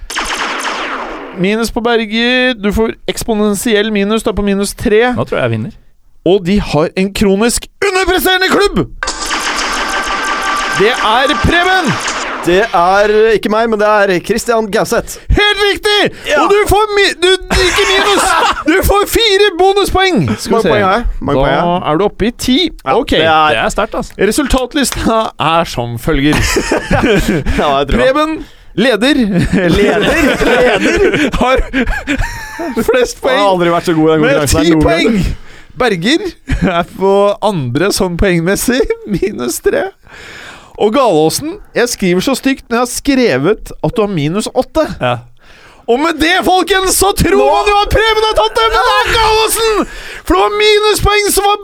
[SPEAKER 3] Minus på Berger. Du får eksponentiell minus. Du er på minus tre.
[SPEAKER 4] Nå tror jeg jeg vinner.
[SPEAKER 3] Og de har en kronisk underpresterende klubb! Det er Preben!
[SPEAKER 5] Det er eh, ikke meg, men det er Christian Gauseth.
[SPEAKER 3] Helt riktig! Og du får mi du, ikke minus! Du får fire bonuspoeng! Skal vi se.
[SPEAKER 5] Mange?
[SPEAKER 3] Da er du oppe i ti. Ok.
[SPEAKER 5] Det
[SPEAKER 4] Det
[SPEAKER 5] er,
[SPEAKER 4] er sterkt, altså.
[SPEAKER 3] Resultatlista er som følger.
[SPEAKER 5] ja, det.
[SPEAKER 3] Preben leder. Leder? leder har flest
[SPEAKER 5] Jeg har
[SPEAKER 3] poeng
[SPEAKER 5] aldri vært så god i den
[SPEAKER 3] med ti poeng. Berger er på andre sånn poengmessig, minus tre. Og Galåsen Jeg skriver så stygt når jeg har skrevet at du har minus åtte.
[SPEAKER 4] Ja.
[SPEAKER 3] Og med det, folkens, så tror man jo at Preben har tatt dem! men det er Gallosen! For det var minuspoeng som var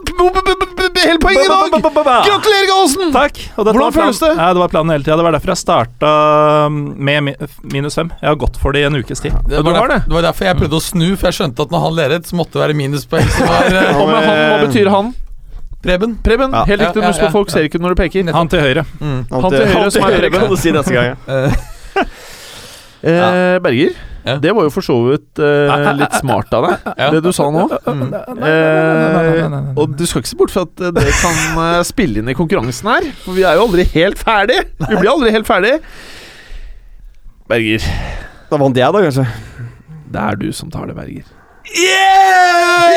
[SPEAKER 3] hele poenget i dag! Gratulerer, Gallosen!
[SPEAKER 4] Takk.
[SPEAKER 3] Hvordan føles det?
[SPEAKER 4] Ja, det var planen hele tida. Det var derfor jeg starta med minus fem. Jeg har gått for det i en ukes tid.
[SPEAKER 2] Det var, derfor,
[SPEAKER 3] det.
[SPEAKER 2] det var derfor jeg prøvde å snu, for jeg skjønte at når han ledet, så måtte det være minuspoeng. Som var eh,
[SPEAKER 3] han, hva betyr han?
[SPEAKER 2] Preben.
[SPEAKER 3] Preben.
[SPEAKER 5] Ja.
[SPEAKER 3] Helt riktig.
[SPEAKER 2] Ja, ja, ja.
[SPEAKER 3] folk ser ikke når du peker.
[SPEAKER 4] Han til høyre.
[SPEAKER 2] Mm.
[SPEAKER 3] Han til høyre som er Preben.
[SPEAKER 5] kan du si neste gang. ja.
[SPEAKER 3] Eh, Berger,
[SPEAKER 2] Ja.
[SPEAKER 3] det var jo for så vidt eh, litt smart av deg,
[SPEAKER 2] Ja.
[SPEAKER 3] det du sa nå. Eh, og du skal ikke se bort fra at eh, det kan eh, spille inn i konkurransen her, for vi er jo aldri helt ferdig. Vi blir aldri helt ferdig. Berger,
[SPEAKER 5] Da vant jeg, da, kanskje.
[SPEAKER 3] det er du som tar det, Berger.
[SPEAKER 4] Yeah!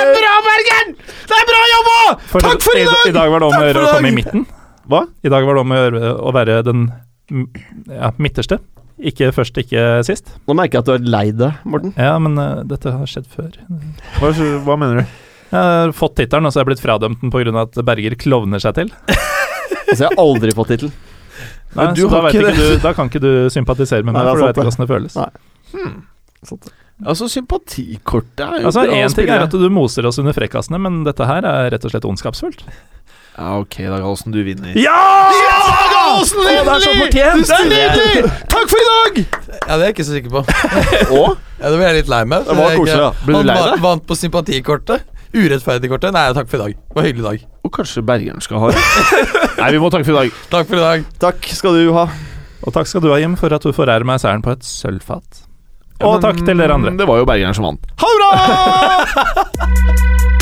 [SPEAKER 3] Det er bra, Berger! Det er bra jobba!
[SPEAKER 4] For
[SPEAKER 3] Takk for i dag!
[SPEAKER 4] I dag var det om å gjøre å komme i midten.
[SPEAKER 3] Hva?
[SPEAKER 4] I dag var det om å gjøre å være den ja, midterste. Ikke først, ikke sist.
[SPEAKER 5] Nå merker jeg at du er lei deg, Morten.
[SPEAKER 4] Ja, men uh, dette har skjedd før.
[SPEAKER 3] Hva, hva mener du?
[SPEAKER 4] Jeg har fått tittelen, og så har jeg blitt fradømt den pga. at Berger klovner seg til.
[SPEAKER 5] Altså, jeg har aldri fått tittelen.
[SPEAKER 4] Nei,
[SPEAKER 3] du
[SPEAKER 4] så da,
[SPEAKER 3] ikke
[SPEAKER 4] du, da kan ikke du sympatisere med meg,
[SPEAKER 5] er
[SPEAKER 4] for du vet ikke åssen det føles.
[SPEAKER 5] Nei.
[SPEAKER 3] Altså, sympatikortet er jo
[SPEAKER 4] Altså,
[SPEAKER 3] bra å
[SPEAKER 4] Én ting er at du moser oss under frekkasene, men dette her er rett og slett ondskapsfullt.
[SPEAKER 3] Ja, ok, da, Gallosen, du vinner.
[SPEAKER 4] Ja!
[SPEAKER 3] Gallosen,
[SPEAKER 4] det er så fortjent!
[SPEAKER 3] Det er nydelig! Takk for i dag!
[SPEAKER 2] Ja, det er jeg ikke så sikker på.
[SPEAKER 5] Og
[SPEAKER 2] Ja, Det ble jeg litt lei meg.
[SPEAKER 5] Det var koselig, da.
[SPEAKER 3] Ble du lei deg?
[SPEAKER 2] vant på sympatikortet. Urettferdig-kortet. Nei, takk for i dag. Det var en hyggelig dag.
[SPEAKER 3] Og kanskje Bergeren skal ha det? Nei, vi må takke for i dag.
[SPEAKER 2] Takk for i dag.
[SPEAKER 5] takk skal du ha.
[SPEAKER 4] Og takk skal du ha, Jim, for at du forærer meg seieren på et sølvfat.
[SPEAKER 3] Ja,
[SPEAKER 4] Og
[SPEAKER 3] men
[SPEAKER 4] takk til dere andre.
[SPEAKER 3] Det var jo Bergeren som vant. Ha det bra!